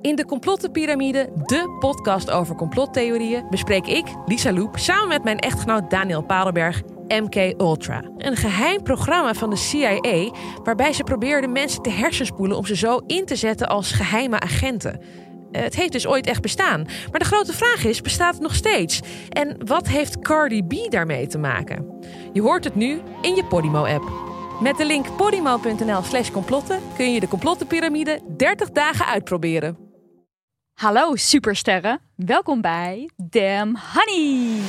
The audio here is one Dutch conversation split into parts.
In de Complottenpyramide, de podcast over complottheorieën, bespreek ik, Lisa Loep, samen met mijn echtgenoot Daniel Padelberg MK Ultra. Een geheim programma van de CIA waarbij ze probeerden mensen te hersenspoelen om ze zo in te zetten als geheime agenten. Eh, Het heeft dus ooit echt bestaan. Maar de grote vraag is, bestaat het nog steeds? En wat heeft Cardi B daarmee te maken? Je hoort het nu in je Podimo-app. Met de link podimo.nl slash complotten kun je de complottenpyramide 30 dagen uitproberen. Hallo supersterren, welkom bij Damn Honey.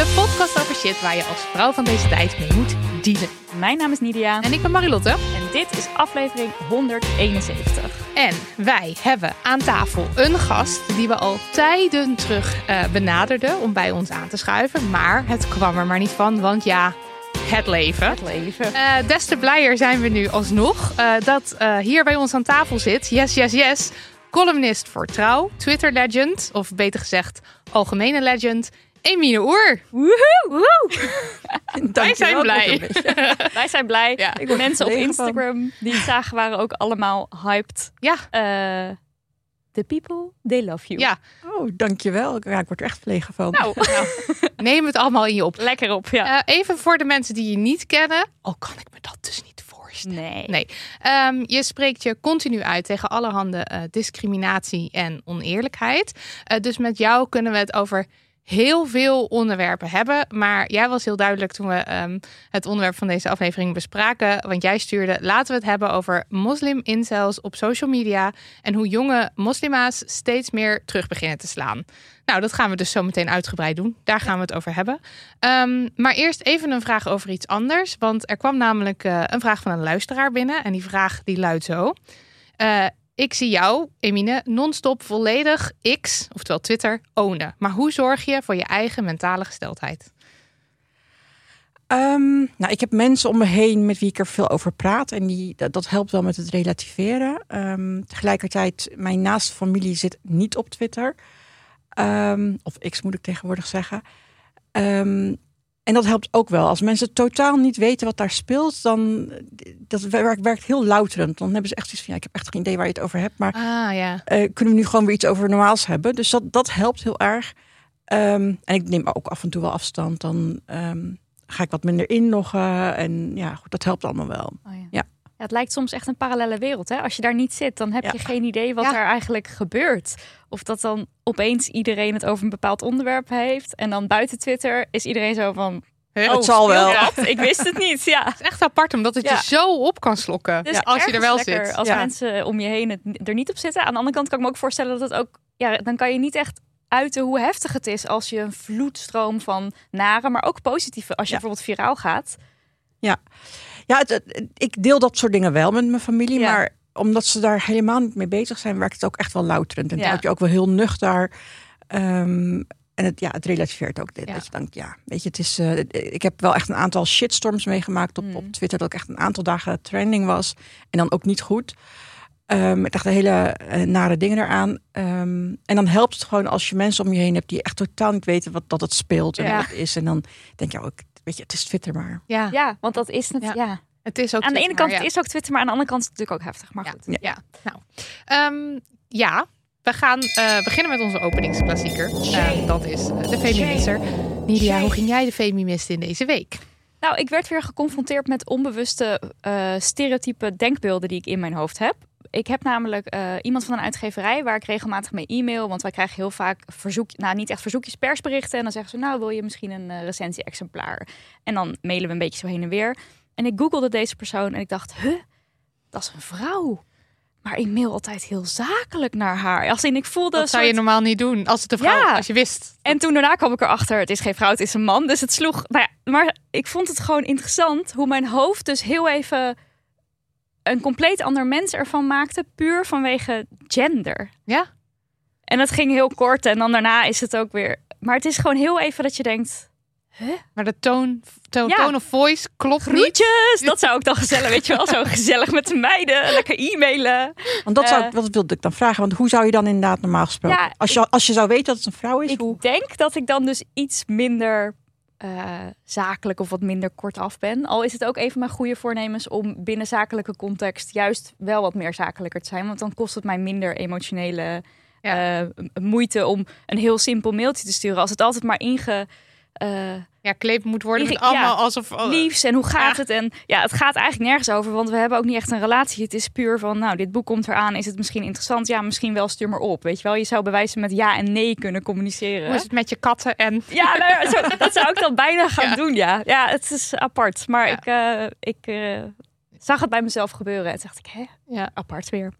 De podcast over shit waar je als vrouw van deze tijd mee moet dealen. Mijn naam is Nidia En ik ben Marilotte. en dit is aflevering 171. En wij hebben aan tafel een gast die we al tijden terug eh, benaderden om bij ons aan te schuiven. Maar het kwam er maar niet van, want ja, het leven. Het leven. Eh, des te blijer zijn we nu alsnog eh, dat hier bij ons aan tafel zit, yes, yes, yes, columnist voor Trouw, Twitter legend, of beter gezegd algemene legend, Emine Oer. Wij zijn blij. Wij zijn blij. Ja. De mensen op van. Instagram die het zagen waren ook allemaal hyped. Ja, Eh the people, they love you. ja. Oh, dankjewel. Ja, ik word er echt verlegen van. Nou, neem het allemaal in je op. Lekker op, ja. Eh, even voor de mensen die je niet kennen, al kan ik me dat dus niet voorstellen. nee. Nee, Ehm, je spreekt je continu uit tegen allerhande eh, discriminatie en oneerlijkheid. Eh, dus met jou kunnen we het over heel veel onderwerpen hebben. Maar jij was heel duidelijk toen we ehm, het onderwerp van deze aflevering bespraken. Want jij stuurde, laten we het hebben over moslim-incels op social media. En hoe jonge moslima's steeds meer terug beginnen te slaan. Nou, dat gaan we dus zo meteen uitgebreid doen. Daar gaan we het over hebben. Ehm, maar eerst even een vraag over iets anders. Want er kwam namelijk eh, een vraag van een luisteraar binnen. En die vraag die luidt zo. Eh, ik zie jou, Emine, non-stop volledig X, oftewel Twitter, ownen. Maar hoe zorg je voor je eigen mentale gesteldheid? Ehm, nou, ik heb mensen om me heen met wie ik er veel over praat. En die, dat, helpt wel met het relativeren. Ehm, tegelijkertijd, mijn naaste familie zit niet op Twitter. Ehm, of X moet ik tegenwoordig zeggen. En dat helpt ook wel. Als mensen totaal niet weten wat daar speelt, dan dat werkt, werkt heel louterend. Dan hebben ze echt zoiets van, ja, ik heb echt geen idee waar je het over hebt. Maar Ah ja. eh, kunnen we nu gewoon weer iets over normaals hebben. Dus dat, dat helpt heel erg. Ehm, en ik neem ook af en toe wel afstand. Dan ehm, ga ik wat minder inloggen. En ja, goed, dat helpt allemaal wel. Oh, ja. Ja. Ja, het lijkt soms echt een parallele wereld. Hè? Als je daar niet zit, dan heb Ja. je geen idee wat Ja. er eigenlijk gebeurt. Of dat dan opeens iedereen het over een bepaald onderwerp heeft. En dan buiten Twitter is iedereen zo van... Huh? Het zal wel. Ik wist het niet, ja. Het is echt apart, omdat het Ja. je zo op kan slokken. Dus als je er wel zit. Als Ja. mensen om je heen het, er niet op zitten. Aan de andere kant kan ik me ook voorstellen dat het ook... Ja, dan kan je niet echt uiten hoe heftig het is als je een vloedstroom van nare, maar ook positieve, als je Ja. bijvoorbeeld viraal gaat. Ja, het, het- ik deel dat soort dingen wel met mijn familie. Ja. Maar omdat ze daar helemaal niet mee bezig zijn, werkt het ook echt wel louterend. En Ja. je ook wel heel nuchter. Ehm, en het, ja, het relativeert ook. dit, Ja. Dat je denkt, ja, weet je, het is. eh, ik heb wel echt een aantal shitstorms meegemaakt op, Mm. op Twitter. Dat ik echt een aantal dagen trending was. En dan ook niet goed. Ehm ik dacht de hele eh, nare dingen eraan. Ehm, en dan helpt het gewoon als je mensen om je heen hebt die echt totaal niet weten wat dat het speelt en Ja. wat het is. En dan denk je, oh, ik- weet je, het is Twitter maar. Ja, Ja, want dat is het. Ja. Ja. het is ook Aan de ene kant maar het is ook Twitter, maar aan de andere kant is het natuurlijk ook heftig. Maar Ja. goed. Ja, nou. Ehm, ja, we gaan eh, beginnen met onze openingsklassieker. Eh, dat is eh, de Femiminister. Nidia, hoe ging jij de Femimist in deze week? Nou, ik werd weer geconfronteerd met onbewuste eh, stereotype denkbeelden die ik in mijn hoofd heb. Ik heb namelijk eh, iemand van een uitgeverij waar ik regelmatig mee e-mail. Want wij krijgen heel vaak verzoek, nou niet echt verzoekjes, persberichten. En dan zeggen ze, nou wil je misschien een eh, recensie-exemplaar? En dan mailen we een beetje zo heen en weer. En ik googelde deze persoon en ik dacht, huh, dat is een vrouw. Maar ik mail altijd heel zakelijk naar haar. Als in ik voelde. Dat zou je normaal niet doen als het een vrouw, Ja. als je wist. En toen daarna kwam ik erachter, het is geen vrouw, het is een man. Dus het sloeg. Nou ja, maar ik vond het gewoon interessant hoe mijn hoofd dus heel even een compleet ander mens ervan maakte, puur vanwege gender. Ja. En dat ging heel kort en dan daarna is het ook weer. Maar het is gewoon heel even dat je denkt. Maar de toon, toon, Ja. tone of voice klopt niet. Groetjes! Dat zou ik dan gezellig, weet je wel, zo gezellig met de meiden, lekker e-mailen. Want dat, zou, Eh. dat wilde ik dan vragen. Want hoe zou je dan inderdaad normaal gesproken... Ja, als, je, als je zou weten dat het een vrouw is, Ik hoe... denk dat ik dan dus iets minder eh, zakelijk of wat minder kortaf ben. Al is het ook een van mijn goede voornemens om binnen zakelijke context juist wel wat meer zakelijker te zijn. Want dan kost het mij minder emotionele Ja. eh, moeite om een heel simpel mailtje te sturen. Als het altijd maar inge... eh, Ja, kleed moet worden met Ja. allemaal alsof... oh, liefs en hoe gaat Ja. het? En ja, het gaat eigenlijk nergens over, want we hebben ook niet echt een relatie. Het is puur van, nou, dit boek komt eraan. Is het misschien interessant? Ja, misschien wel. Stuur maar op. Weet je wel, je zou bewijzen met ja en nee kunnen communiceren. Hoe is het met je katten en... Ja, nou ja, zo, dat zou ik dan bijna gaan Ja. doen, ja. Ja, het is apart. Maar Ja. ik, eh, ik eh, zag het bij mezelf gebeuren. En toen dacht ik, hè, Ja, apart weer.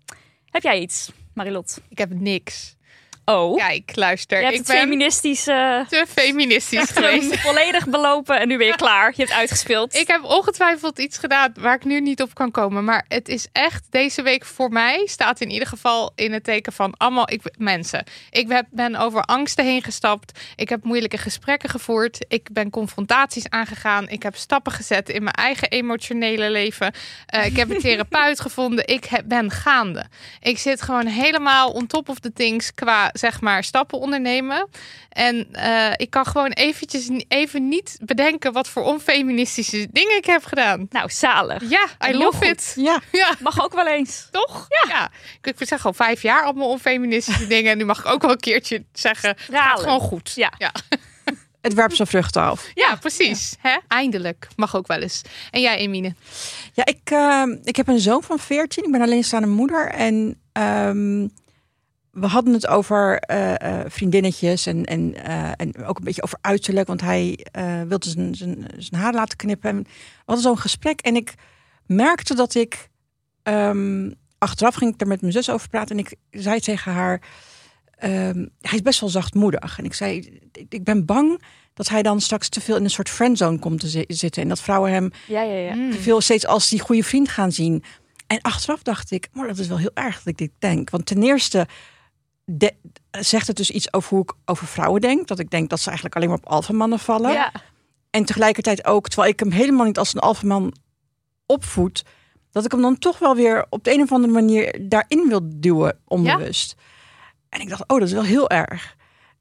Heb jij iets, Marilot? ik heb niks. Oh, Kijk, luister. je hebt ik het ben feministische te feministisch geweest. volledig belopen. En nu ben je klaar. Je hebt uitgespeeld. Ik heb ongetwijfeld iets gedaan waar ik nu niet op kan komen. Maar het is echt deze week voor mij staat in ieder geval in het teken van allemaal ik, mensen. Ik heb, ben over angsten heen gestapt. Ik heb moeilijke gesprekken gevoerd. Ik ben confrontaties aangegaan. Ik heb stappen gezet in mijn eigen emotionele leven. Eh, ik heb een therapeut gevonden. Ik heb, ben gaande. Ik zit gewoon helemaal on top of the things qua zeg maar stappen ondernemen. En eh, ik kan gewoon eventjes even niet bedenken wat voor onfeministische dingen ik heb gedaan. Nou, zalig. Ja, I Heel love goed. it. Ja, Ja, Mag ook wel eens. toch? Ja. Ik, ik zeg al vijf jaar allemaal onfeministische dingen. En nu mag ik ook wel een keertje zeggen, het gaat gewoon goed. Ja. ja. het werpt zijn vruchten af. Ja, precies. Hè? Eindelijk. Mag ook wel eens. En jij, Emine? Ja, ik, ehm, ik heb een zoon van 14. Ik ben alleenstaande moeder. En ehm, we hadden het over eh, vriendinnetjes en, en, eh, en ook een beetje over uiterlijk. Want hij wilde zijn, zijn, zijn haar laten knippen. En we hadden zo'n gesprek. En ik merkte dat ik... ehm, achteraf ging ik er met mijn zus over praten. En ik zei tegen haar... ehm, hij is best wel zachtmoedig. En ik zei, ik- ben bang dat hij dan straks te veel in een soort friendzone komt te zi- zitten. En dat vrouwen hem Ja, ja, ja. Te veel steeds als die goede vriend gaan zien. En achteraf dacht ik, maar dat is wel heel erg dat ik dit denk. Want ten eerste de- zegt het dus iets over hoe ik over vrouwen denk. Dat ik denk dat ze eigenlijk alleen maar op alfamannen vallen. Ja. En tegelijkertijd ook, terwijl ik hem helemaal niet als een alfaman opvoed... dat ik hem dan toch wel weer op de een of andere manier daarin wil duwen, onbewust. En ik dacht, oh, dat is wel heel erg.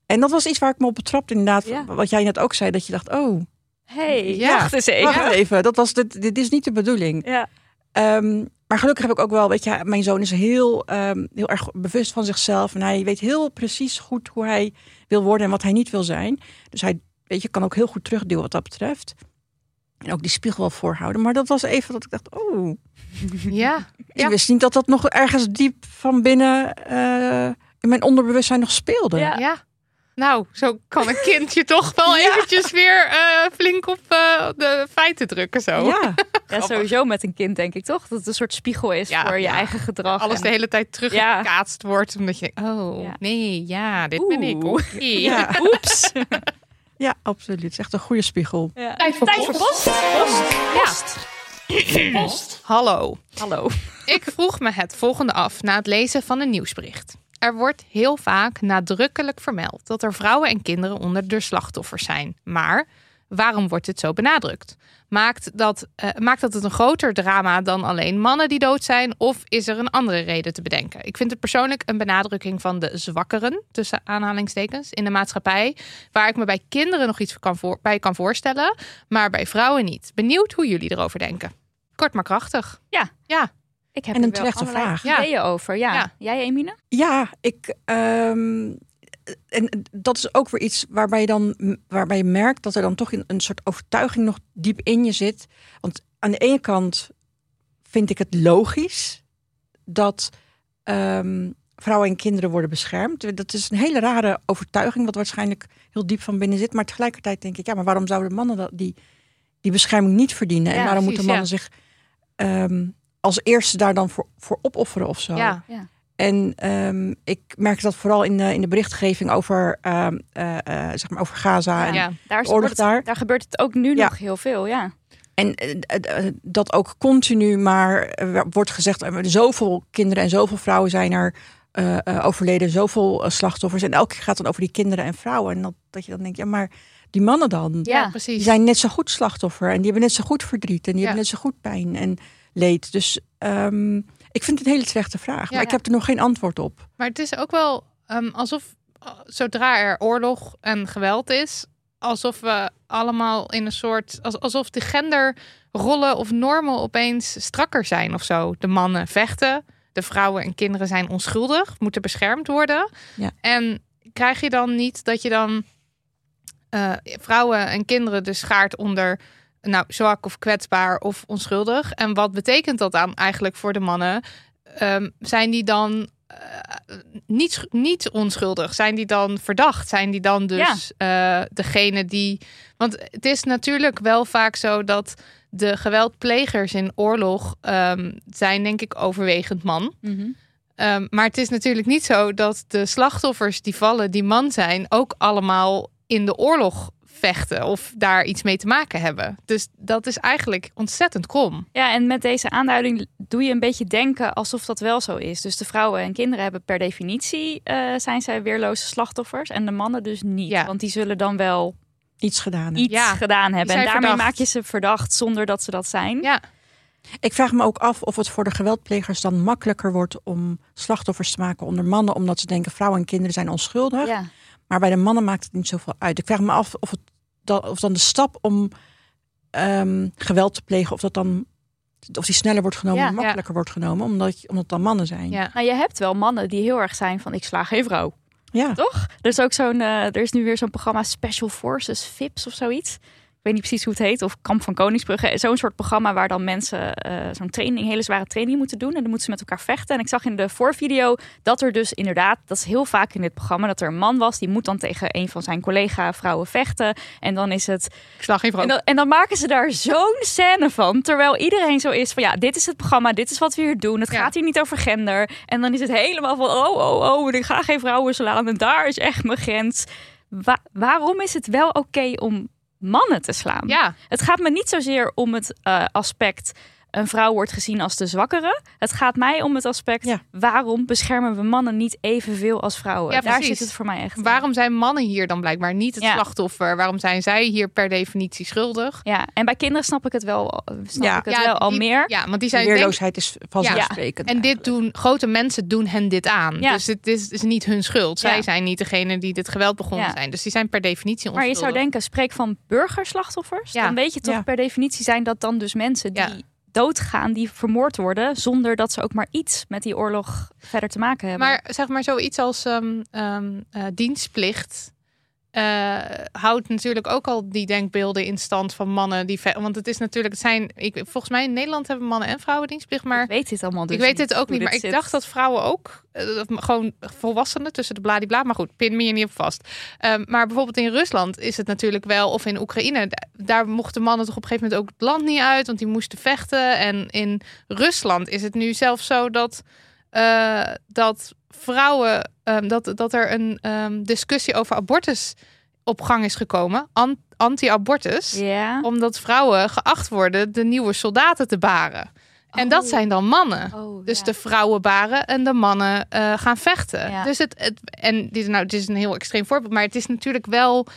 En dat was iets waar ik me op betrapte, inderdaad. Ja. Wat jij net ook zei, dat je dacht, oh, hey, Ja. wacht eens even. wacht even. Dat was dit, dit is niet de bedoeling. Ja. Ehm, maar gelukkig heb ik ook wel, weet je, mijn zoon is heel, ehm, heel erg bewust van zichzelf. En hij weet heel precies goed hoe hij wil worden en wat hij niet wil zijn. Dus hij, weet je, kan ook heel goed terugduwen wat dat betreft. En ook die spiegel wel voorhouden. Maar dat was even dat ik dacht, oh, Ja. ik Ja. wist niet dat dat nog ergens diep van binnen eh, in mijn onderbewustzijn nog speelde. Ja. Ja. Nou, zo kan een kindje toch wel Ja. eventjes weer eh, flink op eh, de feiten drukken. Zo. Ja. Ja, sowieso met een kind denk ik toch? Dat het een soort spiegel is Ja, voor je ja. eigen gedrag. Alles en- de hele tijd teruggekaatst wordt. Omdat je denkt, oh Ja. nee, ja, dit ben ik. Ja. Oeps. ja, absoluut. Het is echt een goede spiegel. Ja. Tijd voor Tijd voor post. post. Ja. Hallo. Hallo. Ik vroeg me het volgende af na het lezen van een nieuwsbericht. Er wordt heel vaak nadrukkelijk vermeld dat er vrouwen en kinderen onder de slachtoffers zijn. Maar waarom wordt dit zo benadrukt? Maakt dat, eh, maakt dat het een groter drama dan alleen mannen die dood zijn? Of is er een andere reden te bedenken? Ik vind het persoonlijk een benadrukking van de zwakkeren, tussen aanhalingstekens, in de maatschappij. Waar ik me bij kinderen nog iets kan voor, bij kan voorstellen, maar bij vrouwen niet. Benieuwd hoe jullie erover denken. Kort maar krachtig. Ja. Ja. Ik heb En een terechte vraag. Ja. ideeën over. Ja. Ja. Jij, Emine? Ja, ik. ehm, en dat is ook weer iets waarbij je dan waarbij je merkt dat er dan toch een, een soort overtuiging nog diep in je zit. Want aan de ene kant vind ik het logisch dat ehm, vrouwen en kinderen worden beschermd. Dat is een hele rare overtuiging, wat waarschijnlijk heel diep van binnen zit. Maar tegelijkertijd denk ik, ja, maar waarom zouden mannen dat, die, die bescherming niet verdienen? Ja, en waarom precies, moeten mannen zich ehm, als eerste daar dan voor, voor opofferen of zo. Ja. En ehm, ik merk dat vooral in de, in de berichtgeving over, ehm, eh, eh, zeg maar over Gaza. En, Ja. Daar, is, oorlog het- daar. daar gebeurt het ook nu Ja. nog heel veel, ja. en eh, dat ook continu maar wordt gezegd, zoveel kinderen en zoveel vrouwen zijn er eh, eh, overleden, zoveel slachtoffers. En elke keer gaat het dan over die kinderen en vrouwen. En dat, dat je dan denkt, ja, maar die mannen dan? Ja, precies. Die zijn net zo goed slachtoffer en die hebben net zo goed verdriet en die Ja. hebben net zo goed pijn en leed. Dus ehm, ik vind het een hele slechte vraag, Ja. maar ik heb er nog geen antwoord op. Maar het is ook wel ehm, alsof uh, zodra er oorlog en geweld is, alsof we allemaal in een soort. als- alsof de genderrollen of normen opeens strakker zijn of zo. De mannen vechten, de vrouwen en kinderen zijn onschuldig, moeten beschermd worden. Ja. En krijg je dan niet dat je dan eh, vrouwen en kinderen dus schaart onder. Nou, zwak of kwetsbaar of onschuldig. En wat betekent dat dan eigenlijk voor de mannen? Ehm, zijn die dan eh, niet, niet onschuldig? Zijn die dan verdacht? Zijn die dan dus eh, degene die. Want het is natuurlijk wel vaak zo dat de geweldplegers in oorlog ehm, zijn, denk ik, overwegend man. Ehm, maar het is natuurlijk niet zo dat de slachtoffers die vallen, die man zijn, ook allemaal in de oorlog vechten of daar iets mee te maken hebben. Dus dat is eigenlijk ontzettend krom. Ja, en met deze aanduiding doe je een beetje denken alsof dat wel zo is. Dus de vrouwen en kinderen hebben per definitie eh, zijn zij weerloze slachtoffers en de mannen dus niet. Ja. Want die zullen dan wel Iets gedaan. hebben. iets Ja, gedaan hebben. En daarmee verdacht. maak je ze verdacht zonder dat ze dat zijn. Ja, Ik vraag me ook af of het voor de geweldplegers dan makkelijker wordt om slachtoffers te maken onder mannen, omdat ze denken vrouwen en kinderen zijn onschuldig. Ja. Maar bij de mannen maakt het niet zoveel uit. Ik vraag me af of, het dan, of dan de stap om ehm, geweld te plegen, of dat dan of die sneller wordt genomen, Ja, of makkelijker wordt genomen, omdat, je- omdat het dan mannen zijn. ja. Nou, je hebt wel mannen die heel erg zijn van ik sla geen vrouw. Ja. Toch? Er is ook zo'n, eh, er is nu weer zo'n programma Special Forces VIPs of zoiets. Ik weet niet precies hoe het heet. Of Kamp van Koningsbrugge. Zo'n soort programma waar dan mensen eh, zo'n training, hele zware training moeten doen. En dan moeten ze met elkaar vechten. En ik zag in de voorvideo dat er dus inderdaad, dat is heel vaak in dit programma, dat er een man was. Die moet dan tegen een van zijn collega vrouwen vechten. En dan is het Ik slag vrouw. en dan, en dan maken ze daar zo'n scène van. Terwijl iedereen zo is van ja, dit is het programma, dit is wat we hier doen. Het Ja. gaat hier niet over gender. En dan is het helemaal van oh, oh, oh, ik ga geen vrouwen slaan. En daar is echt mijn grens. Wa- waarom is het wel oké om mannen te slaan? Ja, Het gaat me niet zozeer om het eh, aspect. Een vrouw wordt gezien als de zwakkere. Het gaat mij om het aspect. Ja. Waarom beschermen we mannen niet evenveel als vrouwen? Ja, Daar zit het voor mij echt. in. waarom zijn mannen hier dan blijkbaar niet het Ja. slachtoffer? Waarom zijn zij hier per definitie schuldig? Ja, en bij kinderen snap ik het wel, snap Ja. ik het wel al die- meer. Ja, want die zijn denk, weerloosheid is vanzelfsprekend. En dit doen, grote mensen doen hen dit aan. Ja. Dus het is, is niet hun schuld. Zij Ja. zijn niet degene die dit geweld begonnen Ja. zijn. Dus die zijn per definitie Maar je onschuldig. zou denken, spreek van burgerslachtoffers. Ja. Dan weet je toch Ja. per definitie zijn dat dan dus mensen die Ja. Doodgaan, die vermoord worden, zonder dat ze ook maar iets met die oorlog verder te maken hebben. Maar zeg maar zoiets als eh, dienstplicht. Eh, houdt natuurlijk ook al die denkbeelden in stand van mannen die want het is natuurlijk het zijn ik volgens mij in Nederland hebben mannen en vrouwen dienstplicht maar ik weet dit allemaal dus ik weet het ook niet maar dit ik dacht dat vrouwen ook eh, gewoon volwassenen tussen de bladibla maar goed pin me hier niet op vast. Ehm, maar bijvoorbeeld in Rusland is het natuurlijk wel of in Oekraïne da- daar mochten mannen toch op een gegeven moment ook het land niet uit want die moesten vechten. En in Rusland is het nu zelfs zo dat eh, dat vrouwen, ehm, dat, dat er een ehm, discussie over abortus op gang is gekomen, an- anti-abortus, Ja. omdat vrouwen geacht worden de nieuwe soldaten te baren. En dat Oh. zijn dan mannen. Oh, Dus ja. de vrouwen baren en de mannen eh, gaan vechten. Ja. Dus het, het en dit, is nou, dit is een heel extreem voorbeeld, maar het is natuurlijk wel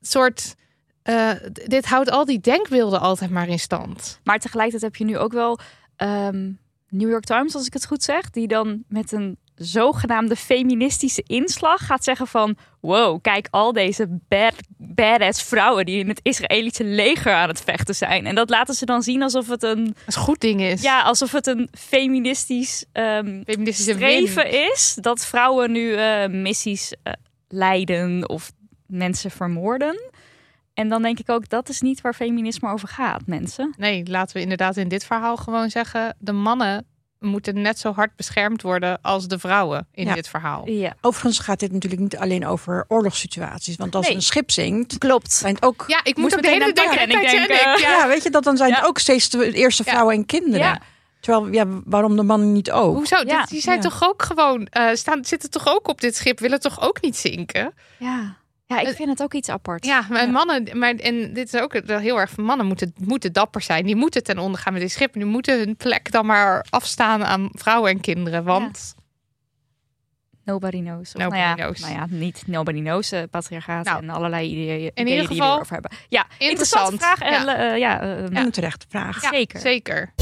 soort. eh, dit houdt al die denkbeelden altijd maar in stand. Maar tegelijkertijd heb je nu ook wel ehm, New York Times, als ik het goed zeg, die dan met een zogenaamde feministische inslag gaat zeggen van wow, kijk al deze bad, badass vrouwen die in het Israëlische leger aan het vechten zijn. En dat laten ze dan zien alsof het een, Als goed ding is. ja, alsof het een feministisch ehm, feministische streven win. is dat vrouwen nu eh, missies eh, leiden of mensen vermoorden. En dan denk ik ook, dat is niet waar feminisme over gaat, mensen. Nee, laten we inderdaad in dit verhaal gewoon zeggen: de mannen moeten net zo hard beschermd worden als de vrouwen in Ja. dit verhaal. Ja, Overigens gaat dit natuurlijk niet alleen over oorlogssituaties. Want als Nee. een schip zinkt, klopt. zijn het ook... Ja, ik Moest moet op de hele aan denken. Denken. Titanic, Ja, ja. weet je, dat dan zijn het ook steeds de eerste Ja. vrouwen en kinderen. Ja. Terwijl, ja, waarom de mannen niet ook? Hoezo? Die zijn ja. toch ook gewoon, eh, staan, zitten toch ook op dit schip, willen toch ook niet zinken? Ja. Ja, ik vind het ook iets apart. Ja, maar Ja. mannen, maar en dit is ook heel erg van mannen moeten, moeten dapper zijn. Die moeten ten onder gaan met dit schip. Die moeten hun plek dan maar afstaan aan vrouwen en kinderen. Want Nobody knows. Of, Nobody nou ja, knows. Nou ja, niet nobody knows. eh, patriarchaat Nou, en allerlei ideeën, in ideeën ieder die geval we erover hebben. Ja, interessante interessant. vraag. En, Ja. eh, ja, eh, En een terechte vraag. ja, zeker. zeker.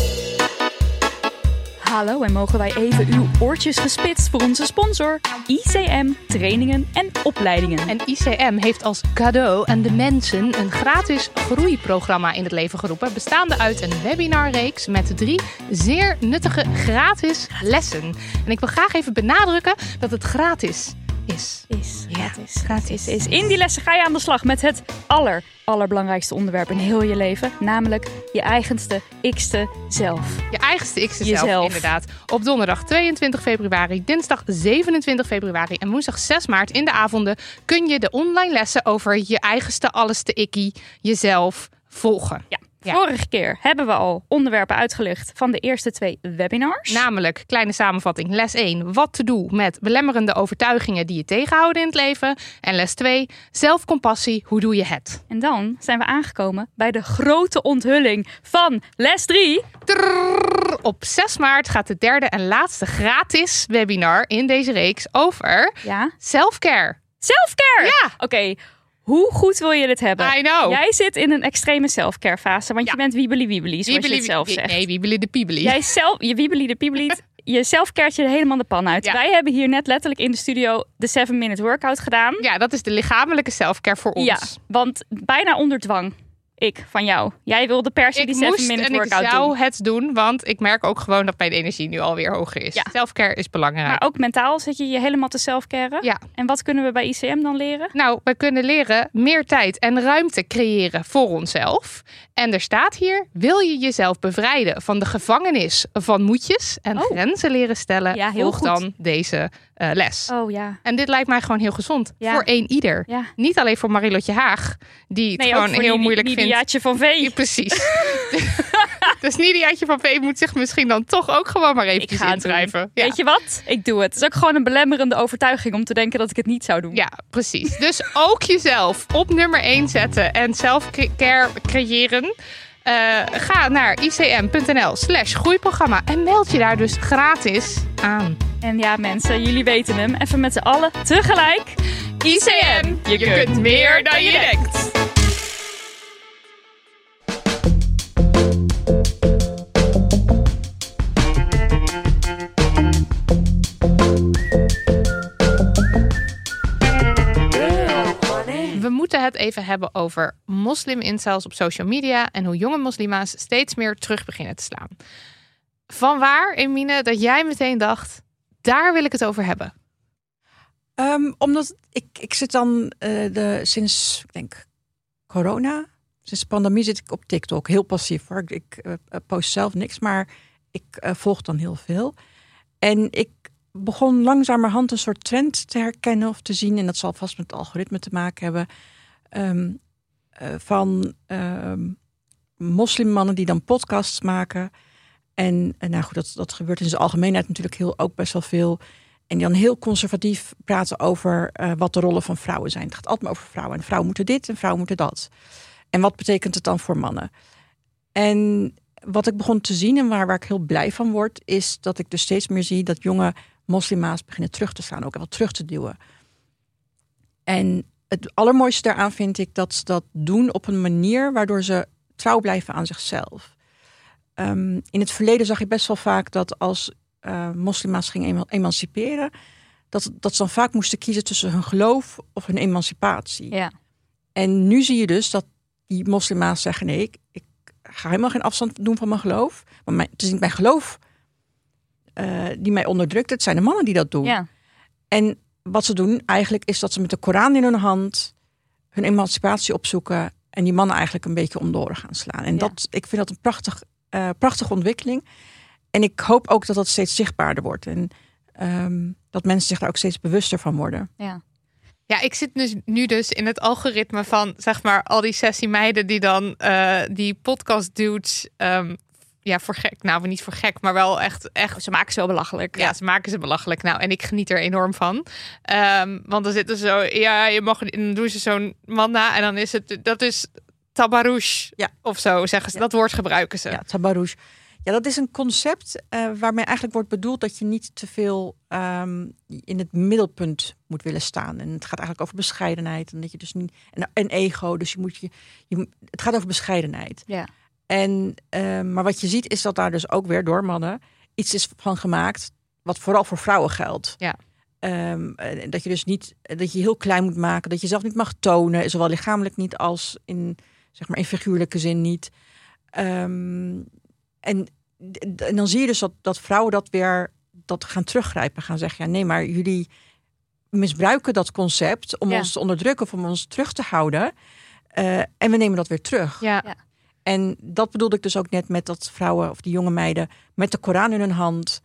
Hallo en mogen wij even uw oortjes gespitst voor onze sponsor ICM Trainingen en Opleidingen. En ICM heeft als cadeau aan de mensen een gratis groeiprogramma in het leven geroepen. Bestaande uit een webinarreeks met drie zeer nuttige gratis lessen. En ik wil graag even benadrukken dat het gratis is. is Ja, gratis. gratis. Is, is. In die lessen ga je aan de slag met het aller, allerbelangrijkste onderwerp in heel je leven. Namelijk je eigenste, ikste zelf. Je eigenste x zelf, inderdaad. Op donderdag 22 februari, dinsdag 27 februari en woensdag 6 maart in de avonden kun je de online lessen over je eigenste alleste ikkie, jezelf, volgen. Ja. Ja. Vorige keer hebben we al onderwerpen uitgelicht van de eerste twee webinars. Namelijk, kleine samenvatting, les 1, wat te doen met belemmerende overtuigingen die je tegenhouden in het leven. En les 2, zelfcompassie, hoe doe je het? En dan zijn we aangekomen bij de grote onthulling van les 3. Trrrr. Op 6 maart gaat de derde en laatste gratis webinar in deze reeks over Ja. selfcare. Selfcare! Ja. Oké, hoe goed wil je dit hebben? I know. Jij zit in een extreme selfcare fase, want Ja. je bent wiebeli wiebeli, zoals je het zelf zegt. Nee, wiebeli de piebeli. Jij zelf, je wiebeli de piebeliet, je selfcaret je helemaal de pan uit. Ja. Wij hebben hier net letterlijk in de studio de 7 minute workout gedaan. Ja, dat is de lichamelijke selfcare voor ons. Ja, want bijna onder dwang. Ik van jou. Jij wilde per se Ik die 7 moest minute en ik workout zou doen. het doen, want ik merk ook gewoon dat mijn energie nu alweer hoger is. Ja. Selfcare is belangrijk. Maar ook mentaal zit je je helemaal te selfcaren. Ja. En wat kunnen we bij ICM dan leren? Nou, we kunnen leren meer tijd en ruimte creëren voor onszelf. En er staat hier: wil je jezelf bevrijden van de gevangenis van moedjes en Oh. grenzen leren stellen? Ja, volg goed. dan deze eh, les. Oh ja. En dit lijkt mij gewoon heel gezond Ja. voor één ieder. Ja. Niet alleen voor Marilotje Haag, die het Nee, gewoon heel die, moeilijk die, vindt. Jaatje van V. Ja, precies. dus Nidiaatje van V moet zich misschien dan toch ook gewoon maar eventjes inschrijven. Ja. Weet je wat? Ik doe het. Het is ook gewoon een belemmerende overtuiging om te denken dat ik het niet zou doen. Ja, precies. Dus ook jezelf op nummer 1 zetten en self-care creëren. Eh, ga naar icm.nl slash groeiprogramma en meld je daar dus gratis aan. En ja, mensen, jullie weten hem. Even met z'n allen tegelijk. ICM, je kunt meer dan je denkt. Even hebben over moslim-incels op social media en hoe jonge moslima's steeds meer terug beginnen te slaan. Van waar, Emine, dat jij meteen dacht, daar wil ik het over hebben? Ehm, omdat ik, ik zit dan eh, de, sinds, ik denk, corona, sinds de pandemie zit ik op TikTok. Heel passief hoor. Ik, ik eh, post zelf niks, maar ik eh, volg dan heel veel. En ik begon langzamerhand een soort trend te herkennen of te zien. En dat zal vast met het algoritme te maken hebben. Ehm, eh, van ehm moslimmannen die dan podcasts maken. En, en nou goed, dat, dat gebeurt in zijn algemeenheid natuurlijk heel, ook best wel veel. En dan heel conservatief praten over eh, wat de rollen van vrouwen zijn. Het gaat altijd maar over vrouwen. En vrouwen moeten dit en vrouwen moeten dat. En wat betekent het dan voor mannen? En wat ik begon te zien en waar, waar ik heel blij van word, is dat ik dus steeds meer zie dat jonge moslima's beginnen terug te slaan, ook wel terug te duwen. En het allermooiste daaraan vind ik dat ze dat doen op een manier waardoor ze trouw blijven aan zichzelf. Ehm, in het verleden zag je best wel vaak dat als eh moslima's gingen eman- emanciperen, dat, dat ze dan vaak moesten kiezen tussen hun geloof of hun emancipatie. Ja. En nu zie je dus dat die moslima's zeggen: nee, ik, ik ga helemaal geen afstand doen van mijn geloof. Maar mijn, het is niet mijn geloof eh, die mij onderdrukt. Het zijn de mannen die dat doen. ja. En wat ze doen eigenlijk is dat ze met de Koran in hun hand hun emancipatie opzoeken en die mannen eigenlijk een beetje om de oren gaan slaan. En Ja. dat, ik vind dat een prachtig, eh, prachtige ontwikkeling. En ik hoop ook dat dat steeds zichtbaarder wordt. En ehm, dat mensen zich daar ook steeds bewuster van worden. ja. Ja, ik zit dus nu dus in het algoritme van zeg maar al die sessie meiden die dan eh, die podcast dudes ehm, ja, voor gek. Nou, niet voor gek, maar wel echt, echt Ze maken ze wel belachelijk. Ja, ze maken ze belachelijk. Nou, en ik geniet er enorm van. Ehm, want dan zitten zo, ja, je mag, dan doen ze zo'n manna en dan is het, dat is tabarouche Ja. of zo, zeggen ze. Ja. Dat woord gebruiken ze. Ja, tabarouche. Ja, dat is een concept eh, waarmee eigenlijk wordt bedoeld dat je niet te veel ehm, in het middelpunt moet willen staan. En het gaat eigenlijk over bescheidenheid. En dat je dus niet. En, en ego. Dus je moet je, Het gaat over bescheidenheid. Ja. En, ehm, maar wat je ziet is dat daar dus ook weer door mannen iets is van gemaakt. Wat vooral voor vrouwen geldt. Ja. Ehm, eh, dat je dus niet. Dat je heel klein moet maken. Dat je zelf niet mag tonen. Zowel lichamelijk niet als in, zeg maar, in figuurlijke zin niet. Ehm, en, dan zie je dus dat, dat vrouwen dat weer dat gaan teruggrijpen. Gaan zeggen, ja nee, maar jullie misbruiken dat concept om Ja. ons te onderdrukken of om ons terug te houden. Eh, en we nemen dat weer terug. Ja. Ja. En dat bedoelde ik dus ook net met dat vrouwen of die jonge meiden met de Koran in hun hand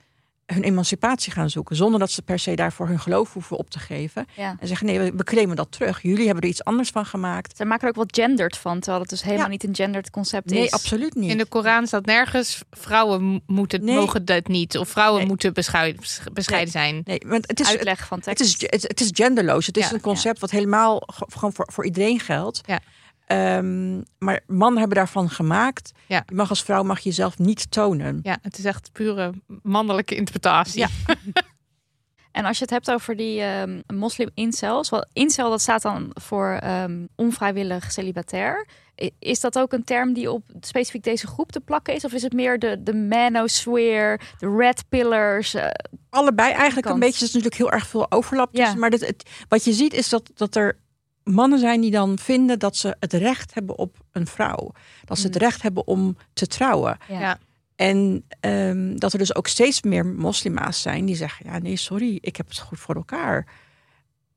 hun emancipatie gaan zoeken. Zonder dat ze per se daarvoor hun geloof hoeven op te geven. Ja. En zeggen, nee, we, claimen dat terug. Jullie hebben er iets anders van gemaakt. Ze maken er ook wat gendered van, terwijl het dus helemaal Ja. niet een gendered concept Nee, is. absoluut niet. In de Koran staat nergens vrouwen moeten, Nee. mogen dat niet. Of vrouwen Nee. moeten bescheiden, bescheiden zijn. Nee, want het is, Uitleg van Het tekst. is, het, het is genderloos. Het is Ja, een concept wat helemaal ge- gewoon voor, voor iedereen geldt. Ja. Ehm, maar mannen hebben daarvan gemaakt. Ja. Je mag als vrouw mag je jezelf niet tonen. Ja, het is echt pure mannelijke interpretatie. Ja. En als je het hebt over die ehm moslim incels, wel incel dat staat dan voor ehm, onvrijwillig celibatair. Is dat ook een term die op specifiek deze groep te plakken is? Of is het meer de, de manosphere, de red pillars? eh, Allebei eigenlijk Kant. een beetje. Er is natuurlijk heel erg veel overlap. Ja. tussen. Maar dit, het, wat je ziet is dat, dat er mannen zijn die dan vinden dat ze het recht hebben op een vrouw. Dat ze het Mm. recht hebben om te trouwen. ja. En ehm, dat er dus ook steeds meer moslima's zijn die zeggen: Ja, nee, sorry, ik heb het goed voor elkaar.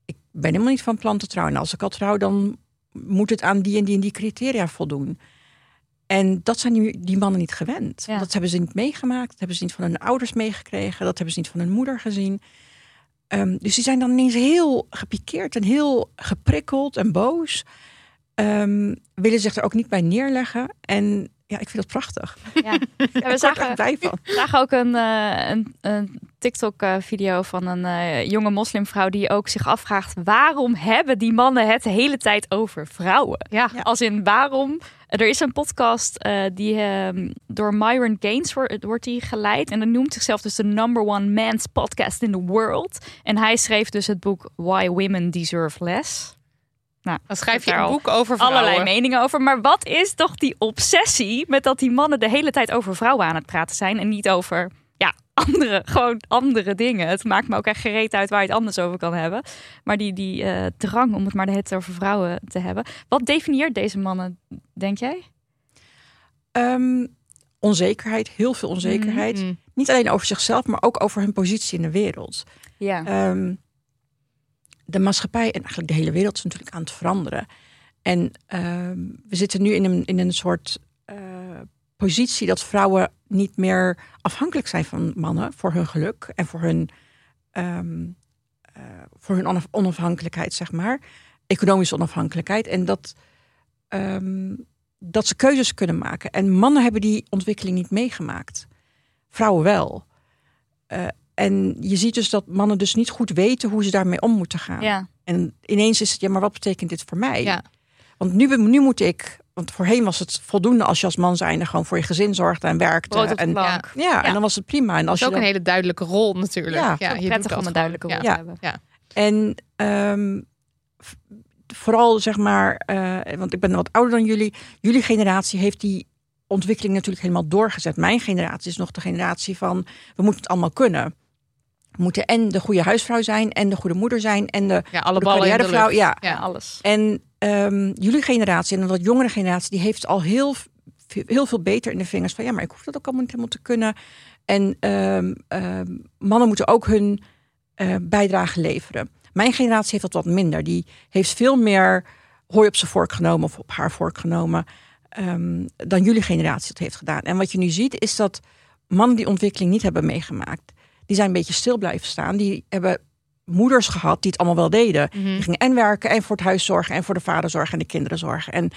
Ik ben helemaal niet van plan te trouwen. En als ik al trouw, dan moet het aan die en die en die criteria voldoen. En dat zijn die, die mannen niet gewend. Ja. Dat hebben ze niet meegemaakt. Dat hebben ze niet van hun ouders meegekregen. Dat hebben ze niet van hun moeder gezien. Ehm, dus die zijn dan ineens heel gepikeerd en heel geprikkeld en boos. Ehm, willen zich er ook niet bij neerleggen. En ja, ik vind dat prachtig. Ja. Ja, we er zagen, van. zagen ook een, eh, een, een TikTok-video van een eh, jonge moslimvrouw die ook zich afvraagt: waarom hebben die mannen het de hele tijd over vrouwen? Ja. Ja. Als in waarom. Er is een podcast eh, die ehm, door Myron Gaines wordt, wordt die geleid. En dat noemt zichzelf dus de number one man's podcast in the world. En hij schreef dus het boek Why Women Deserve Less. Nou, Dan schrijf je een boek over vrouwen. allerlei meningen over. Maar wat is toch die obsessie met dat die mannen de hele tijd over vrouwen aan het praten zijn en niet over ja, andere, gewoon andere dingen. Het maakt me ook echt gereed uit waar je het anders over kan hebben. Maar die, die eh, drang om het maar de hele tijd over vrouwen te hebben. Wat definieert deze mannen, denk jij? Ehm, onzekerheid, heel veel onzekerheid. Mm. Niet alleen over zichzelf, maar ook over hun positie in de wereld. Ja. Ehm, de maatschappij en eigenlijk de hele wereld is natuurlijk aan het veranderen. En ehm, we zitten nu in een, in een soort eh, positie dat vrouwen niet meer afhankelijk zijn van mannen voor hun geluk en voor hun, ehm, eh, voor hun onaf- onafhankelijkheid, zeg maar. Economische onafhankelijkheid. En dat, ehm, dat ze keuzes kunnen maken. En mannen hebben die ontwikkeling niet meegemaakt. Vrouwen wel. En je ziet dus dat mannen dus niet goed weten hoe ze daarmee om moeten gaan. ja. En ineens is het, ja, maar wat betekent dit voor mij? Ja. Want nu, nu moet ik, want voorheen was het voldoende als je als man zijnde gewoon voor je gezin zorgde en werkte. En, ja, Ja. en dan was het prima. En Dat als je ook dan- een hele duidelijke rol natuurlijk. Ja, ja je prettig doet om dat een duidelijke rol te Ja. hebben. En ehm, vooral zeg maar, eh, want ik ben wat ouder dan jullie. Jullie generatie heeft die ontwikkeling natuurlijk helemaal doorgezet. Mijn generatie is nog de generatie van we moeten het allemaal kunnen. Moeten en de goede huisvrouw zijn en de goede moeder zijn en de, Ja, alle de de. Ja. Ja, alles. En ehm, jullie generatie en wat jongere generatie, die heeft al heel, heel veel beter in de vingers van ja, maar ik hoef dat ook allemaal niet helemaal te kunnen. En ehm, ehm, mannen moeten ook hun eh, bijdrage leveren. Mijn generatie heeft dat wat minder. Die heeft veel meer hooi op zijn vork genomen of op haar vork genomen ehm, dan jullie generatie dat heeft gedaan. En wat je nu ziet is dat mannen die ontwikkeling niet hebben meegemaakt, die zijn een beetje stil blijven staan. Die hebben moeders gehad die het allemaal wel deden. Mhm. Die gingen en werken en voor het huis zorgen en voor de vader zorgen en de kinderen zorgen. En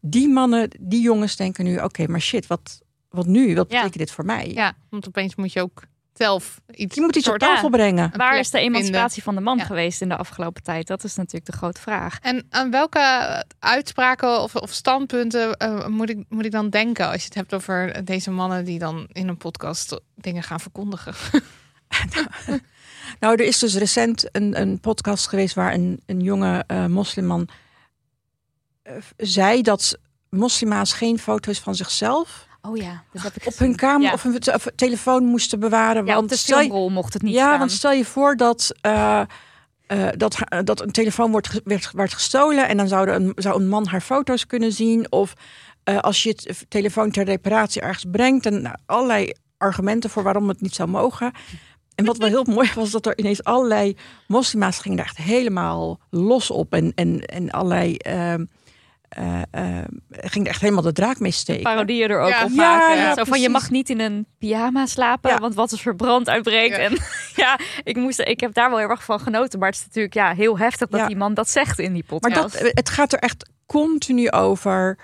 die mannen, die jongens denken nu, oké, maar shit, wat, wat nu? Wat Ja. betekent dit voor mij? Ja, want opeens moet je ook zelf iets. Je moet iets op soort- tafel brengen. een Waar is de emancipatie van de man Ja. geweest in de afgelopen tijd? Dat is natuurlijk de grote vraag. En aan welke uitspraken of, of standpunten eh, moet, ik, moet ik dan denken als je het hebt over deze mannen die dan in een podcast dingen gaan verkondigen? Nou, er is dus recent een, een podcast geweest waar een, een jonge eh, moslimman eh, zei dat moslima's geen foto's van zichzelf Oh ja, dat heb ik op hun kamer Ja. of hun of telefoon moesten bewaren. Ja, op want de stel je- filmrol mocht het niet ja, staan. want stel je voor dat, eh, eh, dat, dat een telefoon wordt, werd, werd gestolen en dan zou, er een, zou een man haar foto's kunnen zien. Of eh, als je het telefoon ter reparatie ergens brengt. En nou, allerlei argumenten voor waarom het niet zou mogen. En wat wel heel mooi was, dat er ineens allerlei moslima's gingen daar echt helemaal los op. En, en, en allerlei. Eh, ging er echt helemaal de draak mee steken. parodieën er ook Ja. op Ja, maken. ja, Zo van, je mag niet in een pyjama slapen, Ja. want wat als er brand uitbreekt. Ja. En ja, ik, moest, ik heb daar wel heel erg van genoten. Maar het is natuurlijk ja, heel heftig dat Ja. die man dat zegt in die Maar podcast. dat, het gaat er echt continu over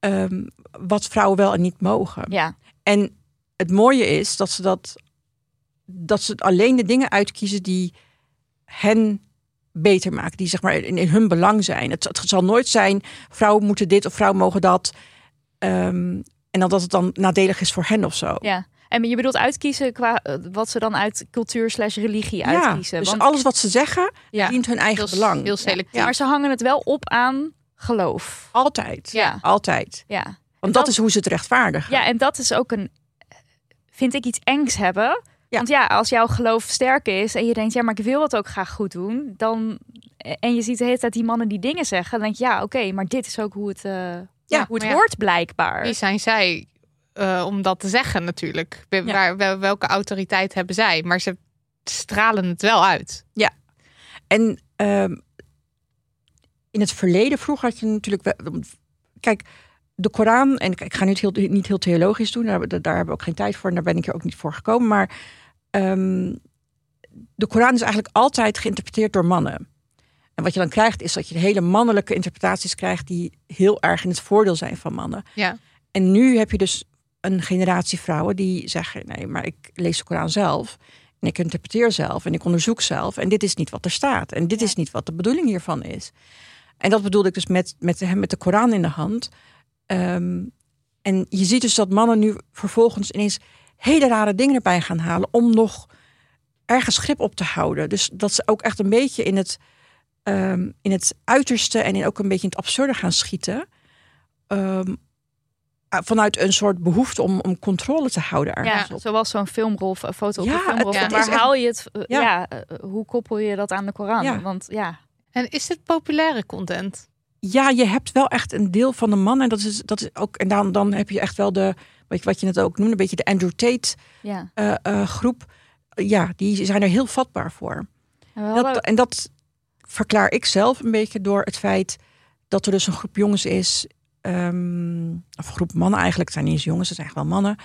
ehm, wat vrouwen wel en niet mogen. ja, En het mooie is dat ze dat, dat ze alleen de dingen uitkiezen die hen beter maken, die zeg maar in, in hun belang zijn. Het, het zal nooit zijn vrouwen moeten dit of vrouwen mogen dat. Ehm, en dan dat het dan nadelig is voor hen of zo. ja. En je bedoelt uitkiezen qua eh, wat ze dan uit cultuur slash religie Ja, uitkiezen. dus Want, alles wat ze zeggen Ja, dient hun eigen heel, belang. heel selectief. ja, maar ze hangen het wel op aan geloof. Altijd. Ja. Altijd. Ja. Want dat- dat is hoe ze het rechtvaardigen. Ja, en dat is ook een, vind ik, iets engs hebben. Ja. Want ja, als jouw geloof sterk is en je denkt, ja, maar ik wil het ook graag goed doen, dan en je ziet de hele tijd die mannen die dingen zeggen, dan denk je, ja, oké, maar dit is ook hoe het, eh, ja, hoe het ja. hoort blijkbaar. Wie zijn zij eh, om dat te zeggen natuurlijk? Be- Ja. waar, wel- welke autoriteit hebben zij? Maar ze stralen het wel uit. En ehm, in het verleden, vroeger had je natuurlijk. wel- Kijk, de Koran, en ik, ik ga nu het heel, niet heel theologisch doen, daar, daar hebben we ook geen tijd voor en daar ben ik er ook niet voor gekomen. Maar ehm, de Koran is eigenlijk altijd geïnterpreteerd door mannen. En wat je dan krijgt, is dat je hele mannelijke interpretaties krijgt die heel erg in het voordeel zijn van mannen. Ja. En nu heb je dus een generatie vrouwen die zeggen: nee, maar ik lees de Koran zelf. En ik interpreteer zelf en ik onderzoek zelf. En dit is niet wat er staat. En dit is niet wat de bedoeling hiervan is. En dat bedoelde ik dus met, met, hem met de Koran in de hand. Ehm, en je ziet dus dat mannen nu vervolgens ineens hele rare dingen erbij gaan halen. om nog ergens grip op te houden. Dus dat ze ook echt een beetje in het, ehm, in het uiterste en in ook een beetje in het absurde gaan schieten. Ehm, vanuit een soort behoefte om, om controle te houden ergens ja, op. zoals zo'n filmrol, of een foto op Ja, een filmrol. waar haal je het? eh, Ja. Ja, eh, hoe koppel je dat aan de Koran? Ja. Want ja, En is dit populaire content? Ja, je hebt wel echt een deel van de mannen. Dat is, dat is ook, en dan, dan heb je echt wel de, wat je, wat je net ook noemde, een beetje de Andrew Tate ja. eh, eh, groep. Ja, die zijn er heel vatbaar voor. En Dat, en dat verklaar ik zelf een beetje door het feit dat er dus een groep jongens is, ehm, of een groep mannen eigenlijk, het zijn niet eens jongens, het zijn wel mannen,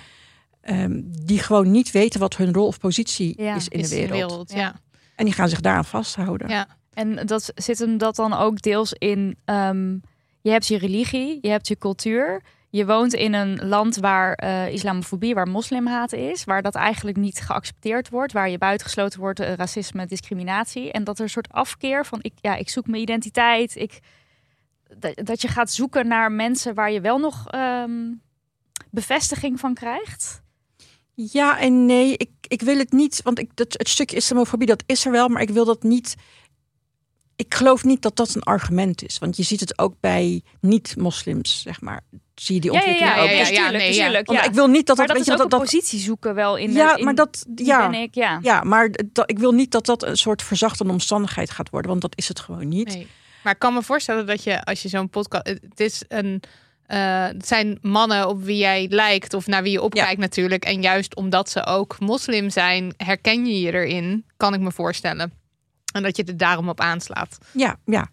ehm, die gewoon niet weten wat hun rol of positie Ja, is in Is de wereld. Ja. En die gaan zich daaraan vasthouden. Ja. En dat zit hem dat dan ook deels in. ehm, je hebt je religie, je hebt je cultuur. Je woont in een land waar eh, islamofobie, waar moslimhaat is, waar dat eigenlijk niet geaccepteerd wordt, waar je buitengesloten wordt, eh, racisme, discriminatie. En dat er een soort afkeer van ik, ja, ik zoek mijn identiteit. Ik, dat, dat je gaat zoeken naar mensen waar je wel nog ehm, bevestiging van krijgt. Ja en nee, ik, ik wil het niet, want ik, dat, het stukje islamofobie, dat is er wel, maar ik wil dat niet. Ik geloof niet dat dat een argument is, want je ziet het ook bij niet-moslims, zeg maar. Zie je die Ja, ja, ontwikkeling ja, ook? ja, dus ja, tuurlijk, nee, ja. tuurlijk, Want ja. ik wil niet dat maar dat, dat weet is je, ook dat, positie zoeken wel in. ja, in- maar dat, ja, ben ik, ja. ja, maar dat, ik wil niet dat dat een soort verzachtende omstandigheid gaat worden, want dat is het gewoon niet. Nee. Maar ik kan me voorstellen dat je, als je zo'n podcast. Het is een. eh, het zijn mannen op wie jij lijkt of naar wie je opkijkt natuurlijk. En juist omdat ze ook moslim zijn, herken je je erin, kan ik me voorstellen. En dat je er daarom op aanslaat. Ja, ja,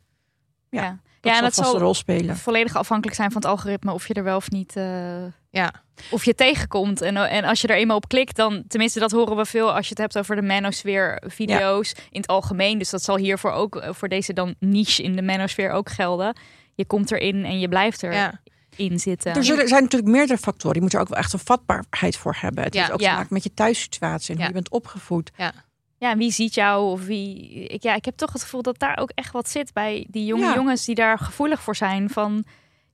Ja, dat ja en dat zal een rol spelen. volledig afhankelijk zijn van het algoritme of je er wel of niet. eh, Ja. Of je tegenkomt. En, en als je er eenmaal op klikt, dan, tenminste, dat horen we veel als je het hebt over de manosfeer video's in het algemeen. Dus dat zal hiervoor ook, eh, voor deze dan niche in de manosfeer ook gelden. Je komt erin en je blijft er. Ja. in zitten. Er zullen, zijn natuurlijk meerdere factoren. Je moet er ook wel echt een vatbaarheid voor hebben. Het Ja. heeft ook Ja. te maken met je thuissituatie en Ja. hoe je bent opgevoed. Ja, wie ziet jou of wie... Ik, ja, ik heb toch het gevoel dat daar ook echt wat zit bij die jonge Ja. jongens die daar gevoelig voor zijn. Van,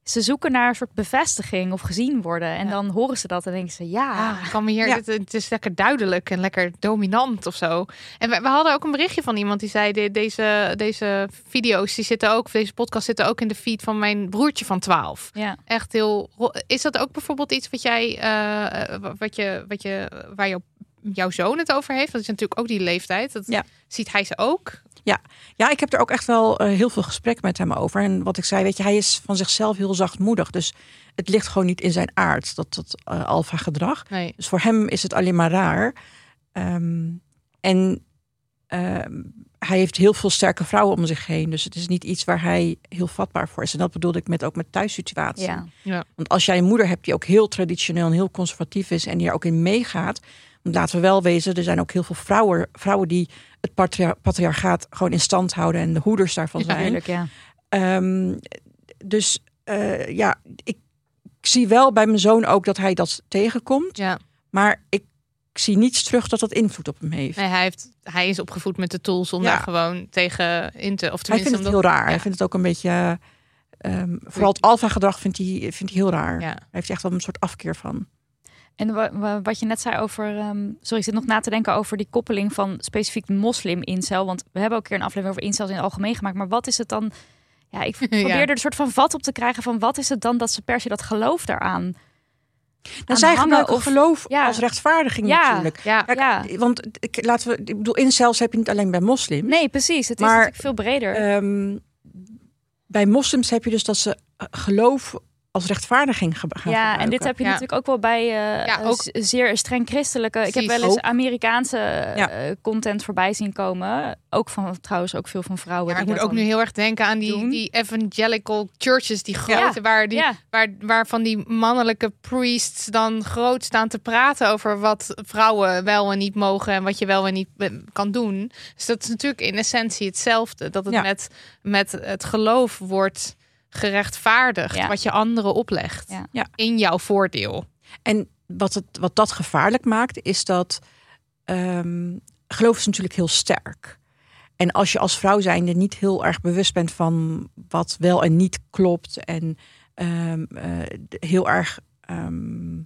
ze zoeken naar een soort bevestiging of gezien worden. En Ja. dan horen ze dat en denken ze, ja... Ah, ik kan me hier, Ja. dit- het is lekker duidelijk en lekker dominant of zo. En we, we hadden ook een berichtje van iemand die zei: de- deze, deze video's die zitten ook, deze podcast zitten ook in de feed van mijn broertje van 12. ja. Echt heel. Is dat ook bijvoorbeeld iets wat jij, eh, wat je, wat je, waar jouw, jouw zoon het over heeft? Dat is natuurlijk ook die leeftijd. Dat Ja. ziet hij ze ook. Ja, ik heb er ook echt wel eh, heel veel gesprek met hem over. En wat ik zei, weet je, hij is van zichzelf heel zachtmoedig. Dus het ligt gewoon niet in zijn aard, dat, dat eh, alfa gedrag. Nee. Dus voor hem is het alleen maar raar. Ehm, en ehm, hij heeft heel veel sterke vrouwen om zich heen. Dus het is niet iets waar hij heel vatbaar voor is. En dat bedoelde ik met ook met thuissituatie. ja. Want als jij een moeder hebt die ook heel traditioneel en heel conservatief is en die er ook in meegaat. Want laten we wel wezen, er zijn ook heel veel vrouwen, vrouwen die het patria- patriarchaat gewoon in stand houden en de hoeders daarvan zijn. Tuurlijk, ja. Ehm, dus eh, ja, ik zie wel bij mijn zoon ook dat hij dat tegenkomt. Ja. Maar ik zie niets terug dat dat invloed op hem heeft. Nee, hij, heeft, hij is opgevoed met de tools om Ja. daar gewoon tegen in te. Of hij vindt het heel raar. Ja. Hij vindt het ook een beetje. ehm, vooral het alfa-gedrag vindt hij, vindt hij heel raar. Hij heeft echt wel een soort afkeer van. En wa- wa- wat je net zei over, ehm, sorry, ik zit nog na te denken over die koppeling van specifiek moslim-incel. Want we hebben ook een keer een aflevering over incels in het algemeen gemaakt. Maar wat is het dan? Ja, ik probeer er een soort van vat op te krijgen van wat is het dan dat ze per se dat geloof daaraan. Nou, aan zij hangen gebruiken of- geloof ja. als rechtvaardiging Ja. natuurlijk. Ja, Kijk, Ja. Want ik, laten we, ik bedoel, incels heb je niet alleen bij moslims. Nee, precies. Het is Maar, natuurlijk veel breder. Ehm, bij moslims heb je dus dat ze eh, geloof als rechtvaardiging gaan ja, en dit heb je Ja. natuurlijk ook wel bij eh, Ja, ook- zeer streng christelijke. Ik heb wel eens. Amerikaanse Ja. eh, content voorbij zien komen. Ook van trouwens ook veel van vrouwen. Ik moet ook nu heel erg denken aan die, doen. die evangelical churches, die grote, Ja. waar, die, Ja. waar, waarvan die mannelijke priests dan groot staan te praten over wat vrouwen wel en niet mogen en wat je wel en niet eh, kan doen. Dus dat is natuurlijk in essentie hetzelfde. Dat het Ja. met, met het geloof wordt gerechtvaardigd, Ja. wat je anderen oplegt Ja. Ja. in jouw voordeel. En wat, het, wat dat gevaarlijk maakt, is dat ehm, geloof is natuurlijk heel sterk. En als je als vrouw zijnde niet heel erg bewust bent van wat wel en niet klopt. En ehm, eh, heel erg ehm,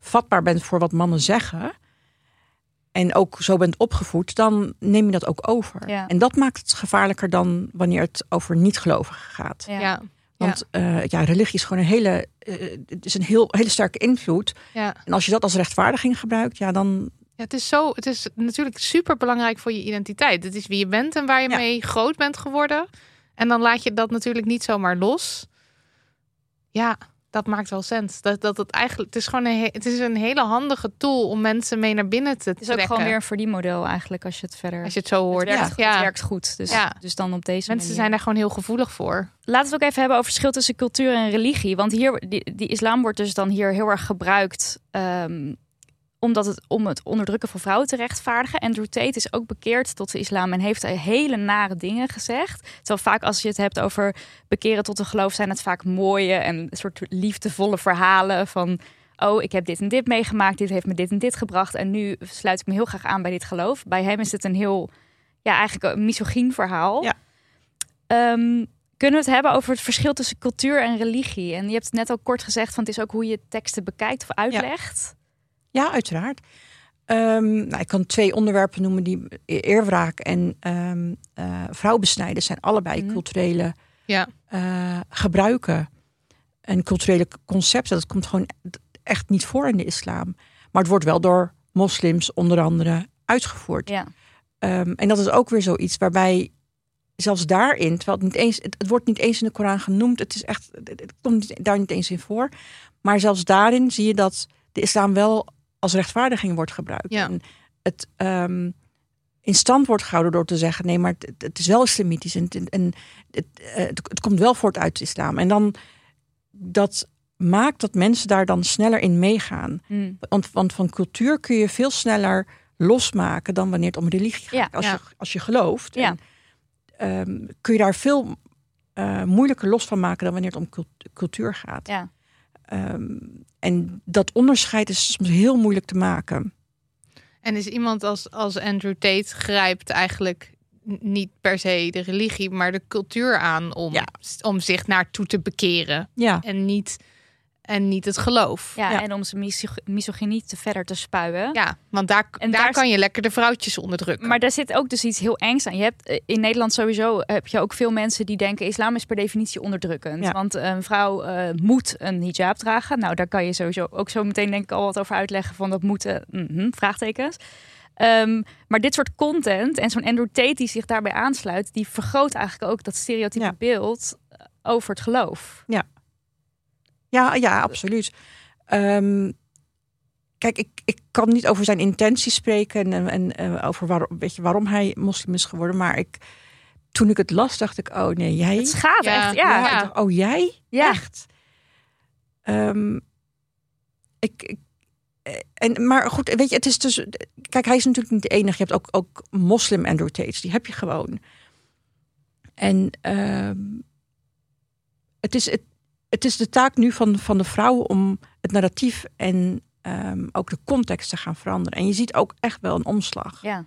vatbaar bent voor wat mannen zeggen. En ook zo bent opgevoed, dan neem je dat ook over. Ja. En dat maakt het gevaarlijker dan wanneer het over niet-gelovigen gaat. Ja. Ja. Want ja. ja, religie is gewoon een hele, eh, het is een heel, hele sterke invloed. Ja. En als je dat als rechtvaardiging gebruikt, ja, dan. Ja, het is zo. Het is natuurlijk super belangrijk voor je identiteit. Het is wie je bent en waar je mee groot bent geworden. En dan laat je dat natuurlijk niet zomaar los. Ja, dat maakt wel sens. Dat, dat het eigenlijk. Het is gewoon een, he- het is een hele handige tool om mensen mee naar binnen te Het is ook trekken. gewoon weer een verdienmodel eigenlijk als je het verder. Als je het zo hoort. het werkt, ja. het werkt goed. Dus, Ja. dus dan op deze Mensen manier. zijn daar gewoon heel gevoelig voor. Laten we het ook even hebben over verschil tussen cultuur en religie. Want hier, die, die islam wordt dus dan hier heel erg gebruikt. ehm, omdat het om het onderdrukken van vrouwen te rechtvaardigen. Andrew Tate is ook bekeerd tot de islam en heeft hele nare dingen gezegd. Terwijl vaak als je het hebt over bekeren tot een geloof, zijn het vaak mooie en een soort liefdevolle verhalen van. Oh, ik heb dit en dit meegemaakt. Dit heeft me dit en dit gebracht. En nu sluit ik me heel graag aan bij dit geloof. Bij hem is het een heel, ja, eigenlijk een misogyn verhaal. Ja. Ehm, kunnen we het hebben over het verschil tussen cultuur en religie? En je hebt het net al kort gezegd, van het is ook hoe je teksten bekijkt of uitlegt. Ja, uiteraard. Ehm, nou, ik kan twee onderwerpen noemen die eerwraak en ehm eh, vrouwbesnijden zijn allebei Mhm. culturele Ja. eh, gebruiken. En culturele concepten. Dat komt gewoon echt niet voor in de islam. Maar het wordt wel door moslims onder andere uitgevoerd. Ja. Ehm, en dat is ook weer zoiets waarbij zelfs daarin, terwijl het niet eens, het, het wordt niet eens in de Koran genoemd, het is echt, het, het komt daar niet eens in voor. Maar zelfs daarin zie je dat de islam wel als rechtvaardiging wordt gebruikt. Ja. En het ehm, in stand wordt gehouden door te zeggen, nee, maar het, het is wel islamitisch en, en- en het, eh, het, het komt wel voort uit de islam. En dan dat maakt dat mensen daar dan sneller in meegaan. Hm. Want, want van cultuur kun je veel sneller losmaken dan wanneer het om religie gaat. Ja, als, ja. Je, als je gelooft, Ja. en, ehm, kun je daar veel eh, moeilijker los van maken dan wanneer het om cult- cultuur gaat. Ja. Ehm, en dat onderscheid is soms heel moeilijk te maken. En is iemand als, als Andrew Tate grijpt eigenlijk niet per se de religie, maar de cultuur aan om, Ja. om zich naartoe te bekeren. Ja, En niet, en niet het geloof. Ja, Ja. en om zijn miso- misogynie te verder te spuien. Ja, want daar, En daar daar- kan je lekker de vrouwtjes onderdrukken. Maar daar zit ook dus iets heel engs aan. Je hebt eh, in Nederland sowieso heb je ook veel mensen die denken islam is per definitie onderdrukkend. Ja. Want een vrouw eh, moet een hijab dragen. Nou, daar kan je sowieso ook zo meteen denk ik al wat over uitleggen van dat moeten mhm, vraagtekens. Ehm, maar dit soort content en zo'n Andrew Tate die zich daarbij aansluit, die vergroot eigenlijk ook dat stereotype Ja. beeld eh, over het geloof. ja, ja absoluut. Ehm, kijk, ik, ik kan niet over zijn intenties spreken en, en eh, over waarom, weet je, waarom hij moslim is geworden. Maar ik, toen ik het las, dacht ik, oh nee, jij? Het schaadt Ja. echt. Ja, Ja, ja. ik dacht, oh jij? Ja. Echt? Ehm, ik, ik, en, maar goed, weet je, het is dus... Kijk, hij is natuurlijk niet de enige. Je hebt ook, ook moslim Andrew Tates. Die heb je gewoon. En ehm, het, is, het, het is de taak nu van, van de vrouwen om het narratief en ehm, ook de context te gaan veranderen. En je ziet ook echt wel een omslag. ja.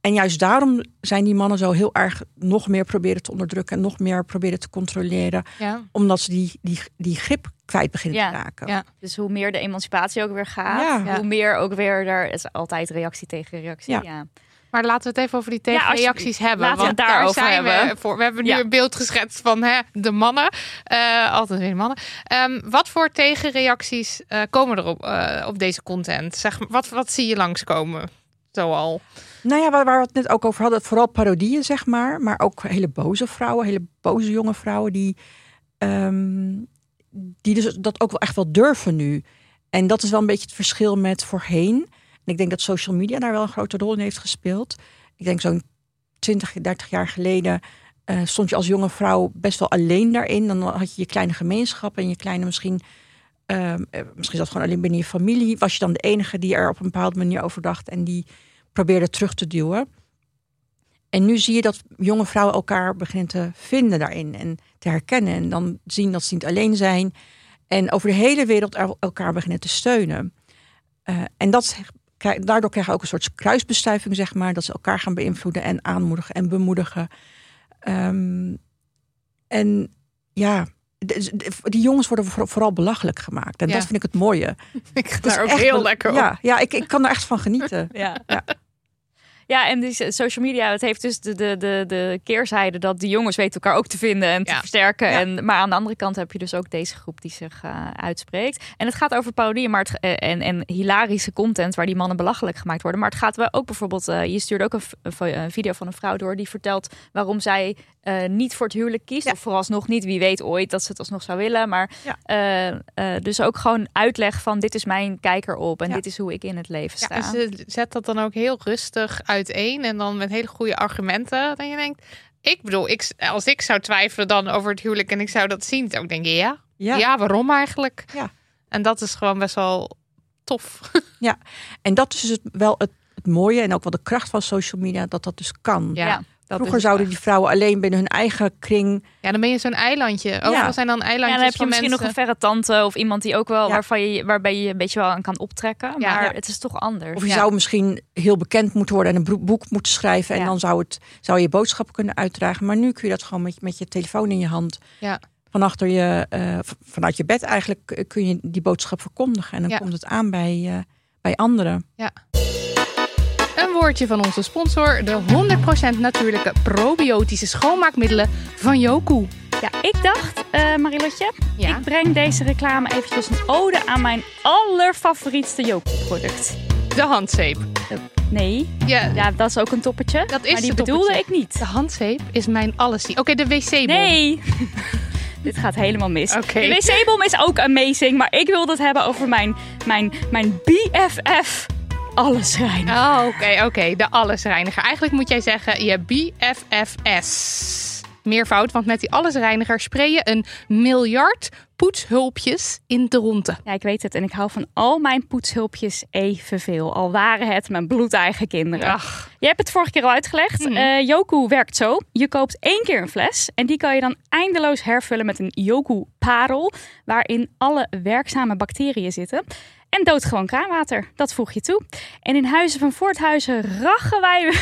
En juist daarom zijn die mannen zo heel erg nog meer proberen te onderdrukken en nog meer proberen te controleren ja. omdat ze die, die, die grip kwijt beginnen Ja, te raken. ja. Dus hoe meer de emancipatie ook weer gaat. Ja. hoe meer ook weer er is altijd reactie tegen reactie. Ja. Maar laten we het even over die Ja, tegenreacties hebben. Laten we want daar daarover zijn we hebben. voor. We hebben nu Ja. een beeld geschetst van hè, de mannen. Eh, altijd weer de mannen. Ehm, wat voor tegenreacties eh, komen er op, eh, op deze content? Zeg, maar, wat, wat zie je langskomen? Zoal. Nou ja, waar, waar we het net ook over hadden, vooral parodieën, zeg maar. Maar ook hele boze vrouwen, hele boze jonge vrouwen die, ehm, die dus dat ook wel echt wel durven nu. En dat is wel een beetje het verschil met voorheen. En ik denk dat social media daar wel een grote rol in heeft gespeeld. Ik denk zo'n 20, 30 jaar geleden eh, stond je als jonge vrouw best wel alleen daarin. Dan had je je kleine gemeenschap en je kleine misschien... eh, misschien zat gewoon alleen binnen je familie. Was je dan de enige die er op een bepaalde manier over dacht en die probeerde terug te duwen. En nu zie je dat jonge vrouwen elkaar beginnen te vinden daarin en te herkennen. En dan zien dat ze niet alleen zijn. En over de hele wereld el- elkaar beginnen te steunen. Eh, en dat, daardoor krijgen we ook een soort kruisbestuiving, zeg maar. Dat ze elkaar gaan beïnvloeden en aanmoedigen en bemoedigen. Ehm, en ja, die jongens worden voor- vooral belachelijk gemaakt. En Ja. dat vind ik het mooie. Ik ga daar ook heel lekker op. Ja, ja ik, ik kan er echt van genieten. Ja. Ja. Ja, en eh, social media, het heeft dus de, de, de, de keerzijde dat die jongens weten elkaar ook te vinden en te Ja. versterken. Ja. En, maar aan de andere kant heb je dus ook deze groep die zich eh, uitspreekt. En het gaat over parodieën maar het, eh, en, en hilarische content waar die mannen belachelijk gemaakt worden. Maar het gaat wel ook bijvoorbeeld, eh, je stuurde ook een, een video van een vrouw door die vertelt waarom zij eh, niet voor het huwelijk kiest. Ja. Of vooralsnog niet, wie weet ooit dat ze het alsnog zou willen. Maar Ja. eh, eh, dus ook gewoon uitleg van dit is mijn kijker op en Ja. dit is hoe ik in het leven sta. Ja, en ze zet dat dan ook heel rustig uiteen en dan met hele goede argumenten. Dan je denkt, ik bedoel, ik, als ik zou twijfelen dan over het huwelijk en ik zou dat zien, zou ik denken, ja, ja, Ja. waarom eigenlijk? Ja. En dat is gewoon best wel tof. En dat is dus het, wel het, het mooie en ook wel de kracht van social media, dat dat dus kan. Ja, Ja. Dat Vroeger zouden die vrouwen alleen binnen hun eigen kring. Ja, dan ben je zo'n eilandje. Overal zijn dan Ja, eilandjes dan heb je van misschien nog een verre tante of iemand die ook wel Ja. waarvan je, waarbij je een beetje wel aan kan optrekken. Ja. Maar Ja. het is toch anders. Of je Ja. zou misschien heel bekend moeten worden en een boek moeten schrijven. En Ja. dan zou, het, zou je boodschap kunnen uitdragen. Maar nu kun je dat gewoon met, met je telefoon in je hand. Ja. Van achter je, eh, vanuit je bed eigenlijk eh, kun je die boodschap verkondigen. En dan Ja. komt het aan bij, eh, bij anderen. Een woordje van onze sponsor, de 100% natuurlijke probiotische schoonmaakmiddelen van Yoku. Ja, ik dacht, eh Marilotje, Ja. ik breng deze reclame eventjes een ode aan mijn allerfavorietste Joku-product. De handzeep. Nee, Ja, ja, dat is ook een toppertje. Dat is maar die bedoelde ik niet. de handzeep is mijn alles. Oké, de wc-bom. Nee. Dit gaat helemaal mis. De wc-bom is ook amazing, maar ik wilde het hebben over mijn, mijn, mijn BFF allesreiniger. Oh, oké, oké. De allesreiniger. Eigenlijk moet jij zeggen je BFFS. Meervoud, want met die allesreiniger spray je een miljard poetshulpjes in de ronde. Ja, ik weet het. En ik hou van al mijn poetshulpjes evenveel. Al waren het mijn bloedeigen kinderen. Ach, Je hebt het vorige keer al uitgelegd. Eh, Yoku werkt zo. Je koopt één keer een fles. En die kan je dan eindeloos hervullen met een Yoku parel. Waarin alle werkzame bacteriën zitten. En doodgewoon kraanwater. Dat voeg je toe. En in Huizen van Voorthuizen rachen wij...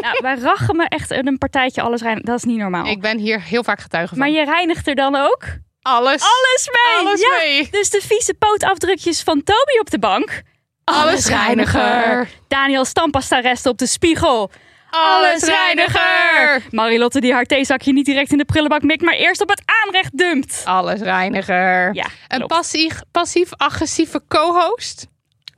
nou, wij rachen me echt een partijtje alles rein. Dat is niet normaal. ik ben hier heel vaak getuige van. Maar je reinigt er dan ook alles, alles mee. alles ja. mee. Dus de vieze pootafdrukjes van Toby op de bank. Allesreiniger. Daniel stampasta resten op de spiegel. Allesreiniger. Marilotte die haar theezakje niet direct in de prullenbak mikt, maar eerst op het aanrecht dumpt. Allesreiniger. Ja, Een klopt. passief, passief-agressieve co-host.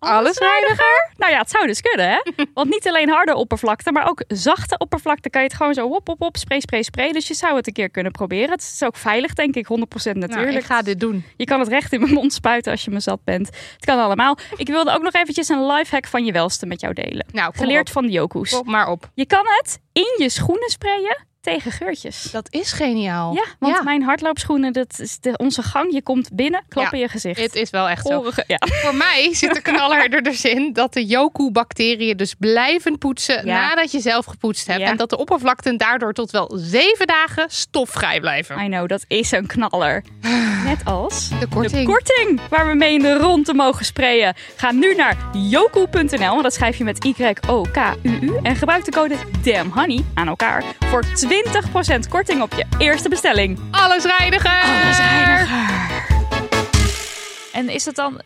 Allesreiniger. Nou ja, het zou dus kunnen, hè? Want niet alleen harde oppervlakte, maar ook zachte oppervlakte kan je het gewoon zo hop, hop, hop, spray, spray, spray. Dus je zou het een keer kunnen proberen. Het is ook veilig, denk ik, 100% natuurlijk. Nou, ik ga dit doen. Je kan het recht in mijn mond spuiten als je me zat bent. Het kan allemaal. Ik wilde ook nog eventjes een lifehack van je welste met jou delen. Nou, Geleerd op. van de Yoko's. Kom maar op. Je kan het in je schoenen sprayen tegen geurtjes. Dat is geniaal. Ja, want Ja. mijn hardloopschoenen, dat is de, onze gang. Je komt binnen, klap in je gezicht. Het is wel echt zo. Ja. Voor mij zit de knaller er dus in dat de Yoku-bacteriën dus blijven poetsen Ja. nadat je zelf gepoetst hebt. Ja. En dat de oppervlakten daardoor tot wel zeven dagen stofvrij blijven. I know, dat is een knaller. Net als De korting. de korting waar we mee in de ronde mogen sprayen. Ga nu naar yoku.nl, want dat schrijf je met Y-O-K-U-U. En gebruik de code DAMNHONEY aan elkaar voor 20% korting op je eerste bestelling. Alles reiniger. En is het dan,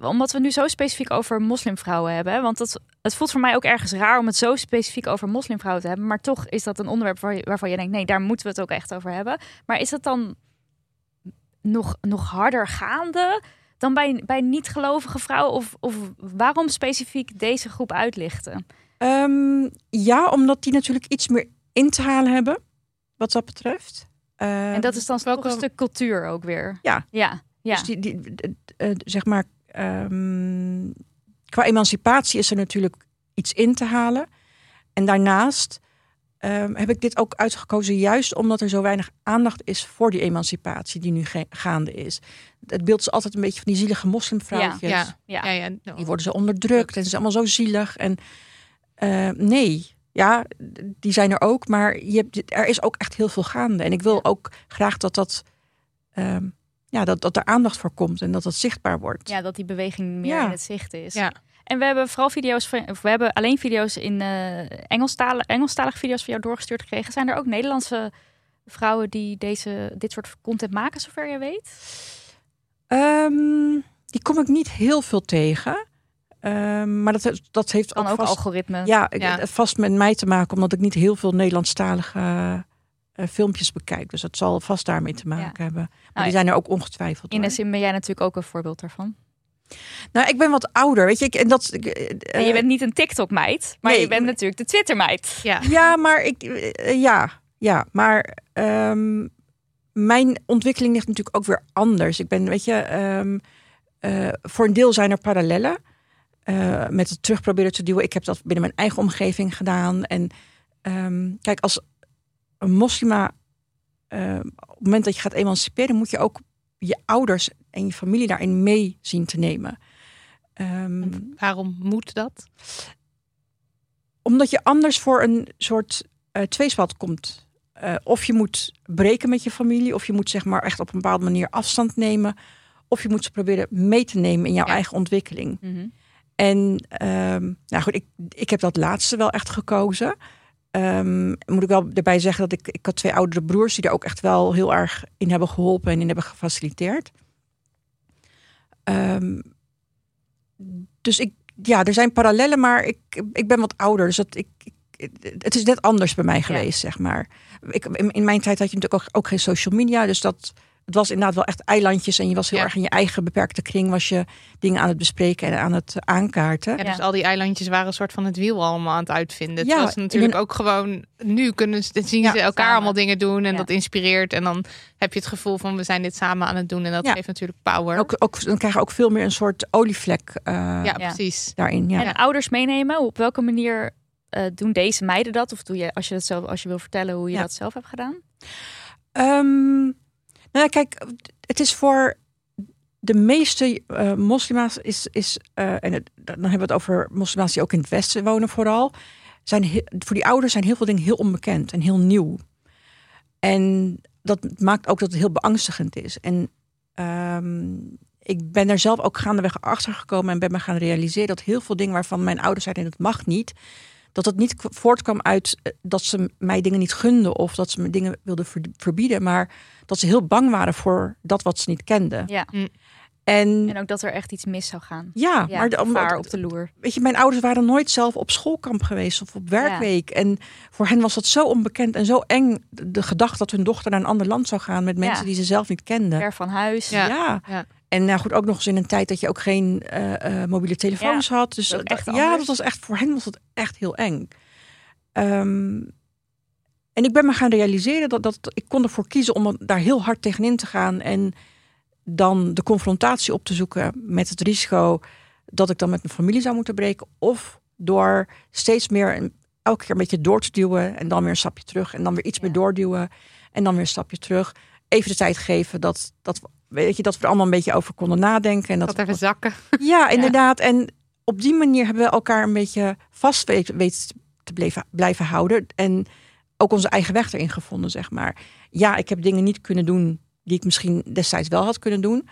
omdat we nu zo specifiek over moslimvrouwen hebben, want dat, het voelt voor mij ook ergens raar om het zo specifiek over moslimvrouwen te hebben, maar toch is dat een onderwerp waar je, waarvan je denkt, nee, daar moeten we het ook echt over hebben. Maar is het dan nog, nog harder gaande dan bij, bij niet-gelovige vrouwen? Of, of waarom specifiek deze groep uitlichten? Ehm, ja, omdat die natuurlijk iets meer in te halen hebben, wat dat betreft. en dat is dan welke- toch een stuk cultuur ook weer. Ja. Ja, ja. Dus die, die, eh, eh, zeg maar, ehm, qua emancipatie is er natuurlijk iets in te halen. En daarnaast ehm, heb ik dit ook uitgekozen juist omdat er zo weinig aandacht is voor die emancipatie die nu gaande is. Het beeld is altijd een beetje van die zielige moslimvrouwtjes. Ja. ja. Ja, ja. nou. Die worden zo onderdrukt en ze zijn allemaal zo zielig. En eh, nee, ja, die zijn er ook. Maar je hebt, er is ook echt heel veel gaande. En ik wil ook graag dat dat, ehm, ja, dat, dat er aandacht voor komt en dat dat zichtbaar wordt. Ja, dat die beweging meer Ja. in het zicht is. Ja. En we hebben vooral video's van, of we hebben alleen video's in eh Engelstalen, Engelstalige video's van jou doorgestuurd gekregen. Zijn er ook Nederlandse vrouwen die deze, dit soort content maken, zover je weet? Ehm, die kom ik niet heel veel tegen. Ehm, maar dat, dat heeft Kan ook, ook vast, algoritme. ja, ik- Ja. het vast met mij te maken, omdat ik niet heel veel Nederlandstalige eh, filmpjes bekijk. Dus dat zal vast daarmee te maken hebben. Maar Nou, die zijn er ook ongetwijfeld. In de zin ben jij natuurlijk ook een voorbeeld daarvan. Nou, ik ben wat ouder, weet je. Ik, en dat, ik, En eh, je bent niet een TikTok-meid, maar nee, je bent ik- natuurlijk de Twitter-meid. Ja. Ja, maar ik, eh, ja, ja, maar ehm, mijn ontwikkeling ligt natuurlijk ook weer anders. Ik ben, weet je, ehm, eh, voor een deel zijn er parallellen eh, met het terug proberen te duwen. Ik heb dat binnen mijn eigen omgeving gedaan. En ehm, kijk, als een moslima, eh, op het moment dat je gaat emanciperen, moet je ook je ouders en je familie daarin mee zien te nemen. Ehm, Waarom moet dat? omdat je anders voor een soort tweespalt komt. Of je moet breken met je familie, of je moet zeg maar echt op een bepaalde manier afstand nemen, of je moet ze proberen mee te nemen in jouw Ja. eigen ontwikkeling. Mhm. En ehm, nou goed, ik, ik heb dat laatste wel echt gekozen. Ehm, moet ik wel erbij zeggen dat ik, ik had twee oudere broers die er ook echt wel heel erg in hebben geholpen en in hebben gefaciliteerd. Ehm, dus ik, ja, er zijn parallellen, maar ik, ik ben wat ouder. Dus dat ik, ik, het is net anders bij mij geweest, zeg maar. Ik, in, in mijn tijd had je natuurlijk ook, ook geen social media. Dus dat, het was inderdaad wel echt eilandjes. En je was heel Ja. erg in je eigen beperkte kring. Was je dingen aan het bespreken en aan het aankaarten. Ja, Ja. dus al die eilandjes waren een soort van het wiel allemaal aan het uitvinden. Het Ja, was natuurlijk een- ook gewoon... Nu kunnen ze, zien Ja, ze elkaar samen. allemaal dingen doen en Ja. dat inspireert. En dan heb je het gevoel van we zijn dit samen aan het doen. En dat Ja. geeft natuurlijk power. Ook, ook, dan krijg je ook veel meer een soort olievlek eh, ja, Ja. precies. daarin. Ja. En ouders meenemen, op welke manier eh, doen deze meiden dat? Of doe je, als je, dat zelf, als je wil vertellen hoe je Ja. dat zelf hebt gedaan? Ehm, nou kijk, het is voor de meeste eh moslima's is, is eh, en het, dan hebben we het over moslima's die ook in het westen wonen vooral, zijn voor die ouders zijn heel veel dingen heel onbekend en heel nieuw. En dat maakt ook dat het heel beangstigend is. En ehm, ik ben er zelf ook gaandeweg achter gekomen en ben me gaan realiseren dat heel veel dingen waarvan mijn ouders zeiden het mag niet, dat het niet voortkwam uit eh, dat ze mij dingen niet gunden of dat ze me dingen wilden ver- verbieden, maar dat ze heel bang waren voor dat wat ze niet kenden. Ja. Mm. En En ook dat er echt iets mis zou gaan. ja, Ja, maar de, gevaar op de loer. weet je, mijn ouders waren nooit zelf op schoolkamp geweest of op werkweek. En voor hen was dat zo onbekend en zo eng. De, de gedachte dat hun dochter naar een ander land zou gaan met mensen Ja. die ze zelf niet kenden. Ver van huis. Ja. Ja. En nou goed, ook nog eens in een tijd dat je ook geen eh, eh, mobiele telefoons had. Dus dat echt ja, anders. dat was echt voor hen was dat echt heel eng. Ehm, en ik ben me gaan realiseren dat, dat ik kon ervoor kiezen om daar heel hard tegenin te gaan en dan de confrontatie op te zoeken met het risico dat ik dan met mijn familie zou moeten breken, of door steeds meer een- elke keer een beetje door te duwen en dan weer een stapje terug en dan weer iets Ja. meer doorduwen en dan weer een stapje terug. Even de tijd geven dat, dat, we- weet je, dat we er allemaal een beetje over konden nadenken. En dat Dat we- even zakken. ja, inderdaad. En op die manier hebben we elkaar een beetje vast weten weet te blijven, blijven houden. En ook onze eigen weg erin gevonden, zeg maar. Ja, ik heb dingen niet kunnen doen die ik misschien destijds wel had kunnen doen.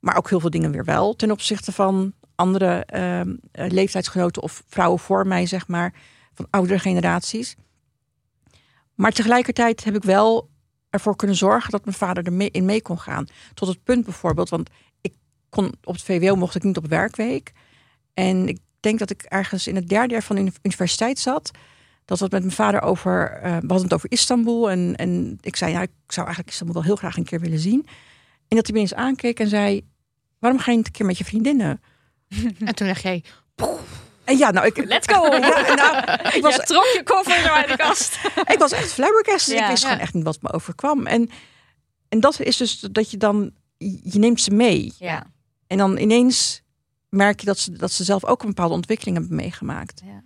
Maar ook heel veel dingen weer wel ten opzichte van andere ehm, eh, leeftijdsgenoten of vrouwen voor mij, zeg maar. Van oudere generaties. Maar tegelijkertijd heb ik wel ervoor kunnen zorgen dat mijn vader er mee, in mee kon gaan. Tot het punt bijvoorbeeld, want ik kon op het VWO mocht ik niet op werkweek. En ik denk dat ik ergens in het derde jaar van de uni- universiteit zat. Dat we het met mijn vader over. eh, we hadden het over Istanbul. En, en ik zei, ja, ik zou eigenlijk Istanbul wel heel graag een keer willen zien. En dat hij me eens aankeek en zei: Waarom ga je niet een keer met je vriendinnen? En toen dacht jij, En ja, nou, ik, Let's go! Ja, nou, ik, was, Je trok je koffer er uit de kast. ik was echt flabbergasted. Ja. ik wist Ja. gewoon echt niet wat me overkwam. En, en dat is dus dat je dan. Je neemt ze mee. Ja. En dan ineens merk je dat ze, dat ze zelf ook een bepaalde ontwikkeling hebben meegemaakt. Ja.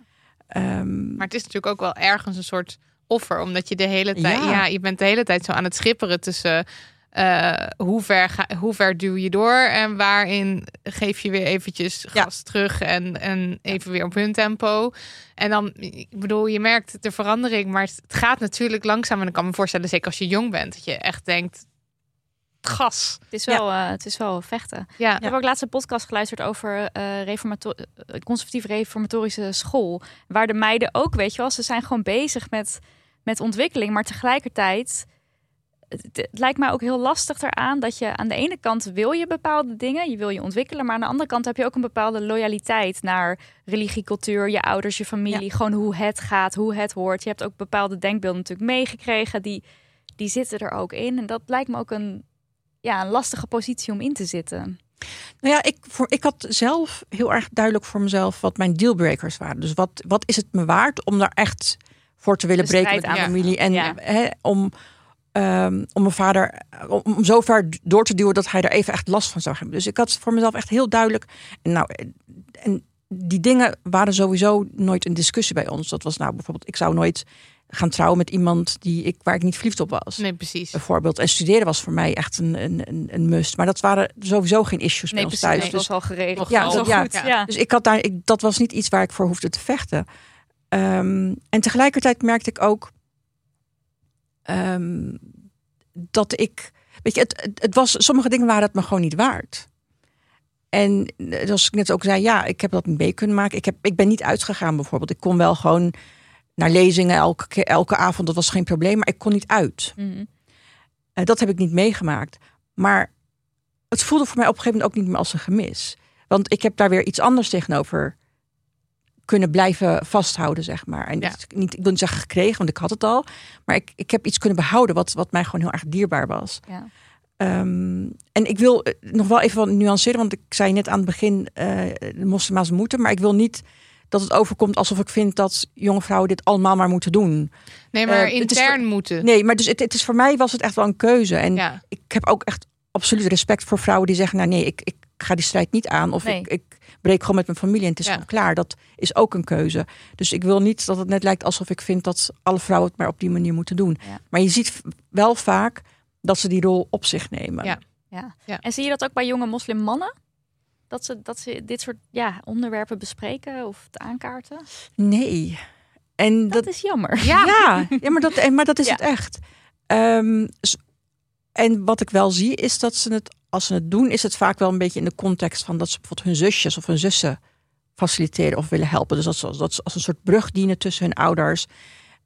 Ehm, Maar het is natuurlijk ook wel ergens een soort offer, omdat je de hele tijd, Ja. ja. je bent de hele tijd zo aan het schipperen tussen eh, hoe, ver ga, hoe ver duw je door en waarin geef je weer eventjes Ja. gas terug en, en even weer op hun tempo. En dan, ik bedoel, je merkt de verandering, maar het gaat natuurlijk langzaam. En ik kan me voorstellen, zeker als je jong bent, dat je echt denkt, gas. Het is wel, eh, het is wel vechten. Ja, Ik heb ook laatst een podcast geluisterd over reformato- eh, conservatief reformatorische school. Waar de meiden ook, weet je wel, ze zijn gewoon bezig met, met ontwikkeling. Maar tegelijkertijd, het lijkt mij ook heel lastig eraan dat je aan de ene kant wil je bepaalde dingen, je wil je ontwikkelen. Maar aan de andere kant heb je ook een bepaalde loyaliteit naar religie, cultuur, je ouders, je familie. Gewoon hoe het gaat, hoe het hoort. Je hebt ook bepaalde denkbeelden natuurlijk meegekregen. Die, die zitten er ook in. En dat lijkt me ook een, ja, een lastige positie om in te zitten. Nou ja, ik, voor, ik had zelf heel erg duidelijk voor mezelf wat mijn dealbreakers waren. Dus wat, wat is het me waard om daar echt voor te willen breken met aan. familie. En Ja. om, ehm, om mijn vader, om, om zo ver door te duwen dat hij er even echt last van zou hebben. Dus ik had voor mezelf echt heel duidelijk. En, nou, en die dingen waren sowieso nooit een discussie bij ons. Dat was nou bijvoorbeeld, ik zou nooit gaan trouwen met iemand die ik, waar ik niet verliefd op was. nee, precies. Bijvoorbeeld. En studeren was voor mij echt een, een, een, een must. Maar dat waren sowieso geen issues bij Nee, ons precies. thuis. Dat Dus was al geregeld. Ja, Dat was al ja. goed. Ja. Ja. dus ik had daar, ik, dat was niet iets waar ik voor hoefde te vechten. Ehm, en tegelijkertijd merkte ik ook ehm, dat ik, weet je, het, het, was, sommige dingen waren het me gewoon niet waard. En eh, zoals ik net ook zei, ja, ik heb dat niet mee kunnen maken. Ik, heb, ik ben niet uitgegaan bijvoorbeeld. Ik kon wel gewoon naar lezingen elke, elke avond, dat was geen probleem, maar ik kon niet uit. Mhm. Eh, dat heb ik niet meegemaakt. Maar het voelde voor mij op een gegeven moment ook niet meer als een gemis. Want ik heb daar weer iets anders tegenover kunnen blijven vasthouden, zeg maar. En Ja. niet, ik wil niet zeggen gekregen, want ik had het al. Maar ik, ik heb iets kunnen behouden wat, wat mij gewoon heel erg dierbaar was. Ja. Ehm, en ik wil eh, nog wel even wat nuanceren, want ik zei net aan het begin, eh de moslima's moeten. Maar ik wil niet dat het overkomt alsof ik vind dat jonge vrouwen dit allemaal maar moeten doen. Nee, maar Eh, intern moeten. Nee, maar dus het, het is voor mij was het echt wel een keuze. En Ja. ik heb ook echt absoluut respect voor vrouwen die zeggen: Nou, nee, ik, ik ga die strijd niet aan. Of Nee. ik, ik breek gewoon met mijn familie en het is Ja. gewoon klaar. Dat is ook een keuze. Dus ik wil niet dat het net lijkt alsof ik vind dat alle vrouwen het maar op die manier moeten doen. Ja. Maar je ziet wel vaak dat ze die rol op zich nemen. Ja. Ja. Ja. En zie je dat ook bij jonge moslimmannen? Dat ze, dat ze dit soort ja, onderwerpen bespreken of het aankaarten? Nee. En Dat, dat, is jammer. Ja. Ja, ja maar, dat, en- maar dat is Ja. het echt. Ehm, en wat ik wel zie is dat ze het, als ze het doen, is het vaak wel een beetje in de context van dat ze bijvoorbeeld hun zusjes of hun zussen faciliteren of willen helpen. Dus dat ze, dat ze als een soort brug dienen tussen hun ouders.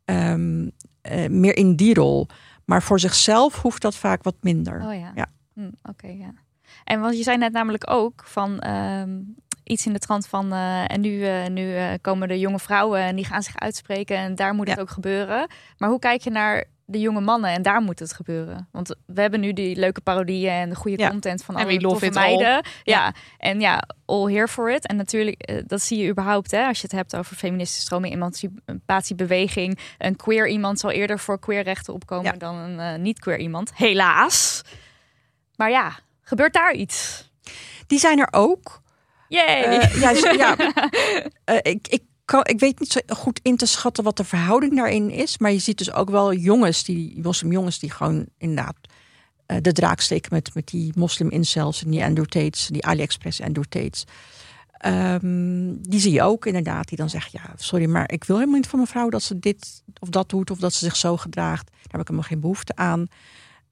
Ehm, eh, meer in die rol. Maar voor zichzelf hoeft dat vaak wat minder. Oh ja. Ja. Hm, Oké, ja. En want je zei net namelijk ook van ehm, iets in de trant van eh, en nu, eh, nu komen de jonge vrouwen en die gaan zich uitspreken en daar moet het ook gebeuren. Maar hoe kijk je naar de jonge mannen en daar moet het gebeuren? Want we hebben nu die leuke parodieën en de goede Ja. content van alle toffe meiden. Ja. en ja, all here for it. En natuurlijk, eh, dat zie je überhaupt hè, als je het hebt over feministische stroming, emancipatiebeweging. Een queer iemand zal eerder voor queer rechten opkomen Ja. dan een eh, niet-queer iemand. Helaas. Maar ja, gebeurt daar iets? Die zijn er ook. Yay! Eh, ja, ja. Ik, ik, ik weet niet zo goed in te schatten wat de verhouding daarin is. Maar je ziet dus ook wel jongens, die moslimjongens, die gewoon inderdaad eh, de draak steken met, met die moslim incels en die Andrew Tates, die AliExpress Andrew Tates. Ehm, die zie je ook inderdaad, die dan zeggen, ja, sorry, maar ik wil helemaal niet van mijn vrouw dat ze dit of dat doet of dat ze zich zo gedraagt. Daar heb ik helemaal geen behoefte aan.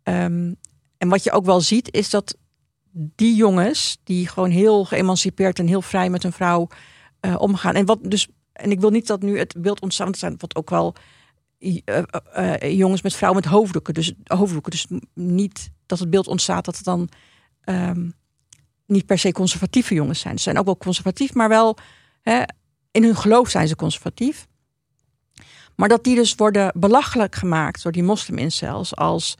Ehm, en wat je ook wel ziet, is dat die jongens, die gewoon heel geëmancipeerd en heel vrij met hun vrouw eh, omgaan. En wat dus, en ik wil niet dat nu het beeld ontstaan, want er wat ook wel eh, eh, eh, jongens met vrouwen met hoofddoeken. Dus hoofddoeken. Dus niet dat het beeld ontstaat dat het dan ehm, niet per se conservatieve jongens zijn. Ze zijn ook wel conservatief, maar wel hè, in hun geloof zijn ze conservatief. Maar dat die dus worden belachelijk gemaakt door die moslim-incels als...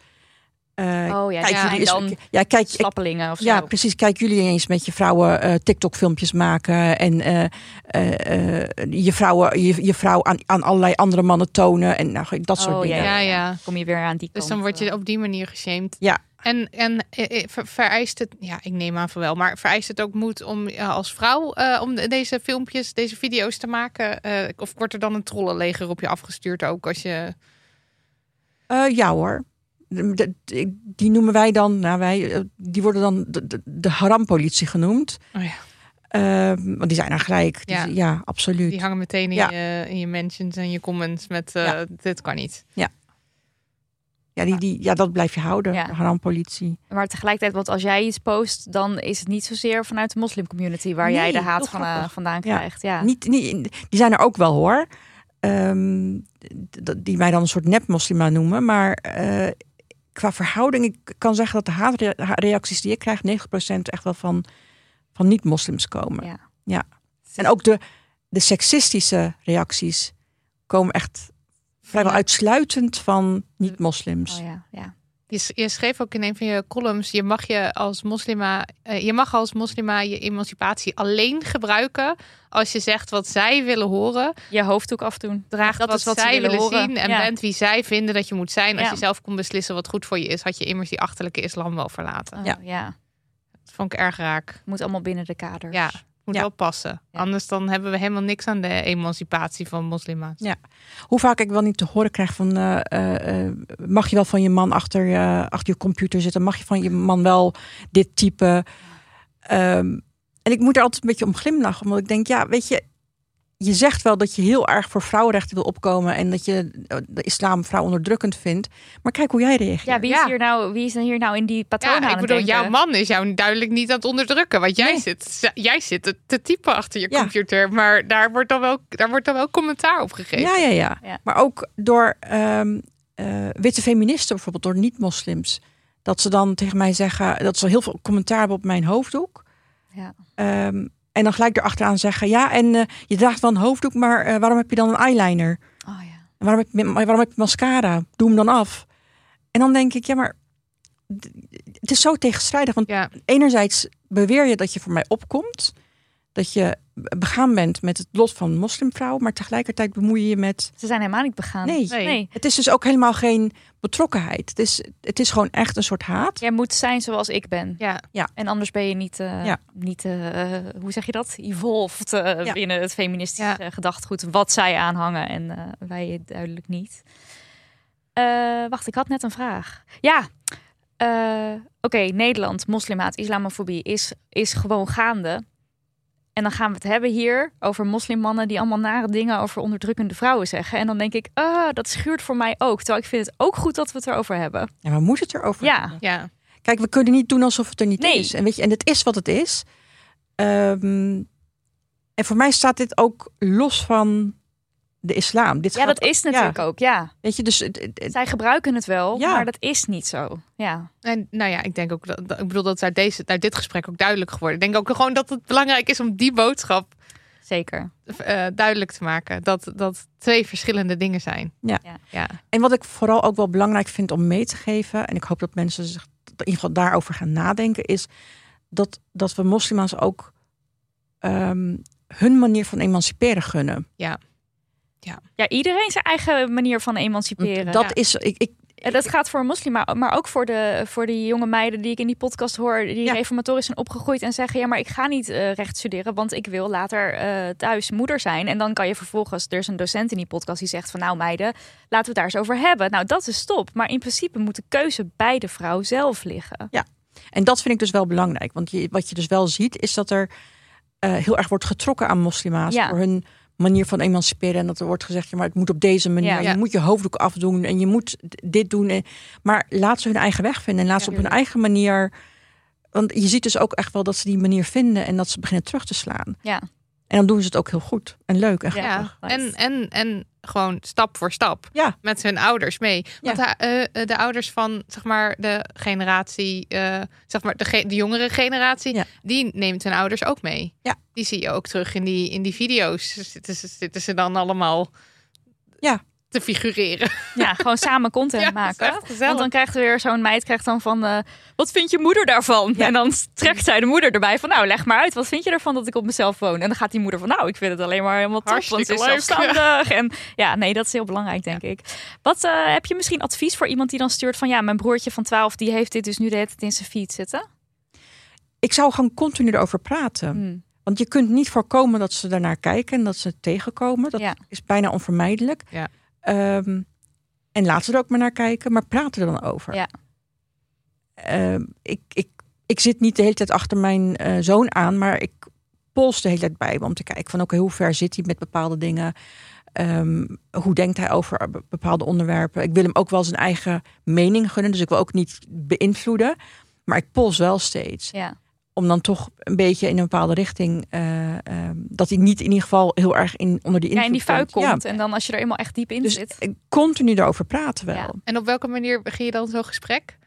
eh, oh ja, kijk, ja, jullie en is- dan ja, kijk, slappelingen of zo. ja, precies. Kijk jullie eens met je vrouwen eh, TikTok-filmpjes maken en eh, eh, eh, je, vrouwen, je, je vrouw aan, aan allerlei andere mannen tonen en nou, dat soort Oh, dingen. Ja, ja. Kom je weer aan die Dus kant. dan word je op die manier geshamed. Ja. En, en ver- vereist het, ja, ik neem aan van wel, maar vereist het ook moed om ja, als vrouw eh, om de- deze filmpjes, deze video's te maken? Eh, of wordt er dan een trollenleger op je afgestuurd ook als je. Eh, ja hoor. Die noemen wij dan, nou wij, eh, die worden dan de, de, de harampolitie genoemd. Oh ja. Ehm, want die zijn er gelijk. Die- Ja. ja. absoluut. Die hangen meteen in, Ja. je, in je mentions en je comments met eh, Ja. dit kan niet. ja, die, die, ja, dat blijf je houden, Ja. de harampolitie. Maar tegelijkertijd, want als jij iets post, dan is het niet zozeer vanuit de moslimcommunity waar Nee, jij de haat van, eh, vandaan Ja. krijgt. Ja. Niet, niet, die zijn er ook wel hoor. Ehm, d- die mij dan een soort nep-moslima noemen. Maar eh, qua verhouding, ik kan zeggen dat de haatreacties die ik krijg, 90% echt wel van, van niet-moslims komen. Ja. Ja. En ook de, de seksistische reacties komen echt vrijwel uitsluitend van niet-moslims. Oh ja, ja. Je, je schreef ook in een van je columns: je mag je als moslima, eh, je mag als moslima je emancipatie alleen gebruiken als je zegt wat zij willen horen, Je hoofddoek afdoen. draagt Dat wat, is wat zij willen zien en Ja. bent wie zij vinden dat je moet zijn. Als Ja. je zelf kon beslissen wat goed voor je is, had je immers die achterlijke islam wel verlaten. Oh, Ja. ja. Dat vond ik erg raak. Moet allemaal binnen de kaders. Ja, moet Ja. wel passen. Ja. Anders dan hebben we helemaal niks aan de emancipatie van moslima's. Hoe vaak ik wel niet te horen krijg van... eh, eh, eh, mag je wel van je man achter, eh, achter je computer zitten? Mag je van je man wel dit type? Ehm, en ik moet er altijd een beetje om glimlachen. Omdat ik denk, ja, weet je... Je zegt wel dat je heel erg voor vrouwenrechten wil opkomen... en dat je de islam vrouw onderdrukkend vindt. Maar kijk hoe jij reageert. Ja, wie is, Ja. hier nou, wie is hier nou in die patroon aan Ja, ik het bedoel, denken? jouw man is jou duidelijk niet aan het onderdrukken. Want jij Nee. zit, jij zit te- te typen achter je Ja. computer. Maar daar wordt, dan wel, daar wordt dan wel commentaar op gegeven. Ja, ja, ja. Ja. Maar ook door ehm, eh, witte feministen, bijvoorbeeld door niet-moslims. Dat ze dan tegen mij zeggen dat ze heel veel commentaar hebben op mijn hoofddoek. Ja. Ehm, en dan gelijk erachteraan zeggen: Ja, en eh, je draagt wel een hoofddoek, maar eh, waarom heb je dan een eyeliner? Oh ja. En waarom heb, je, waarom heb je mascara? Doe hem dan af. En dan denk ik: Ja, maar het is zo tegenstrijdig. Want Ja. enerzijds beweer je dat je voor mij opkomt. Dat je begaan bent met het lot van moslimvrouwen, maar tegelijkertijd bemoei je je met. Ze zijn helemaal niet begaan. Nee. nee. Het is dus ook helemaal geen betrokkenheid. Het is, het is gewoon echt een soort haat. Jij moet zijn zoals ik ben. Ja, En anders ben je niet, eh, Ja. niet eh, hoe zeg je dat? Evolved eh, Ja. binnen het feministische Ja. gedachtegoed. Wat zij aanhangen en eh, wij duidelijk niet. Eh, wacht, ik had net een vraag. Ja, eh, oké, Nederland, moslimaat, islamofobie is, is gewoon gaande. En dan gaan we het hebben hier over moslimmannen die allemaal nare dingen over onderdrukkende vrouwen zeggen. En dan denk ik, ah, dat schuurt voor mij ook. Terwijl ik vind het ook goed dat we het erover hebben. Ja, we moeten het erover Ja. hebben. ja. Kijk, we kunnen niet doen alsof het er niet Nee. is. En weet je, en het is wat het is. Ehm, en voor mij staat dit ook los van de islam. Dit Ja, gaat- dat is natuurlijk ook, ja. Weet je, dus het- het- het- Zij gebruiken het wel, Ja. maar dat is niet zo. Ja, En nou ja, ik denk ook dat, dat- ik bedoel dat is uit, deze, uit dit gesprek ook duidelijk geworden. Ik denk ook gewoon dat het belangrijk is om die boodschap zeker. eh, duidelijk te maken. Dat dat twee verschillende dingen zijn. Ja. Ja. ja. En wat ik vooral ook wel belangrijk vind om mee te geven, en ik hoop dat mensen zich in ieder geval daarover gaan nadenken, is dat, dat we moslima's ook ehm, hun manier van emanciperen gunnen. Ja, iedereen zijn eigen manier van emanciperen. Dat ja. is, ik, ik, En dat gaat voor een moslim, maar, maar ook voor de, voor die jonge meiden die ik in die podcast hoor, die Ja. reformatorisch zijn opgegroeid en zeggen: Ja, maar ik ga niet eh, recht studeren, want ik wil later eh, thuis moeder zijn. En dan kan je vervolgens, er is een docent in die podcast die zegt: van nou meiden, laten we het daar eens over hebben. Nou, dat is top. Maar in principe moet de keuze bij de vrouw zelf liggen. En dat vind ik dus wel belangrijk. Want je, wat je dus wel ziet, is dat er eh, heel erg wordt getrokken aan moslima's Ja. voor hun manier van emanciperen. En dat er wordt gezegd, ja, maar het moet op deze manier. Ja. Je moet je hoofddoek afdoen en je moet dit doen. En, maar laat ze hun eigen weg vinden en laat ze op hun eigen manier. Want je ziet dus ook echt wel dat ze die manier vinden en dat ze beginnen terug te slaan. Ja, En dan doen ze het ook heel goed en leuk en grappig. Ja, en, en, en gewoon stap voor stap Ja. met hun ouders mee. Want de, eh, de ouders van zeg maar de generatie, eh, zeg maar de, ge- de jongere generatie, Ja. die neemt hun ouders ook mee. Ja. Die zie je ook terug in die, in die video's. Zitten ze, zitten ze dan allemaal Ja. Te figureren. ja gewoon samen content Ja, maken. Want dan krijgt er weer zo'n meid krijgt dan van, eh, wat vindt je moeder daarvan? Ja. En dan trekt zij de moeder erbij van, nou leg maar uit, wat vind je ervan dat ik op mezelf woon? En dan gaat die moeder van, nou ik vind het alleen maar helemaal top, want ze is Hartstikke leuk. zelfstandig. En ja, nee, dat is heel belangrijk denk ik. Wat eh, heb je misschien advies voor iemand die dan stuurt van, ja, mijn broertje van 12 die heeft dit dus nu de hele tijd in zijn feed zitten? Ik zou gewoon continu erover praten. Hmm. Want je kunt niet voorkomen dat ze daarnaar kijken en dat ze het tegenkomen. Dat Ja. is bijna onvermijdelijk. Ja. Ehm, en laat ze er ook maar naar kijken, maar praat er dan over. Ja. Ehm, ik, ik, ik zit niet de hele tijd achter mijn eh, zoon aan, maar ik pols de hele tijd bij me om te kijken van oké, hoe ver zit hij met bepaalde dingen? Ehm, hoe denkt hij over be- bepaalde onderwerpen? Ik wil hem ook wel zijn eigen mening gunnen, dus ik wil ook niet beïnvloeden. Maar ik pols wel steeds Ja. Om dan toch een beetje in een bepaalde richting. eh, ehm, dat hij niet in ieder geval heel erg in, onder die ja, invloed in die fuik komt. Ja. En dan als je er eenmaal echt diep in Dus zit. eh, continu erover praten wel. Ja. En op welke manier begin je dan zo'n gesprek?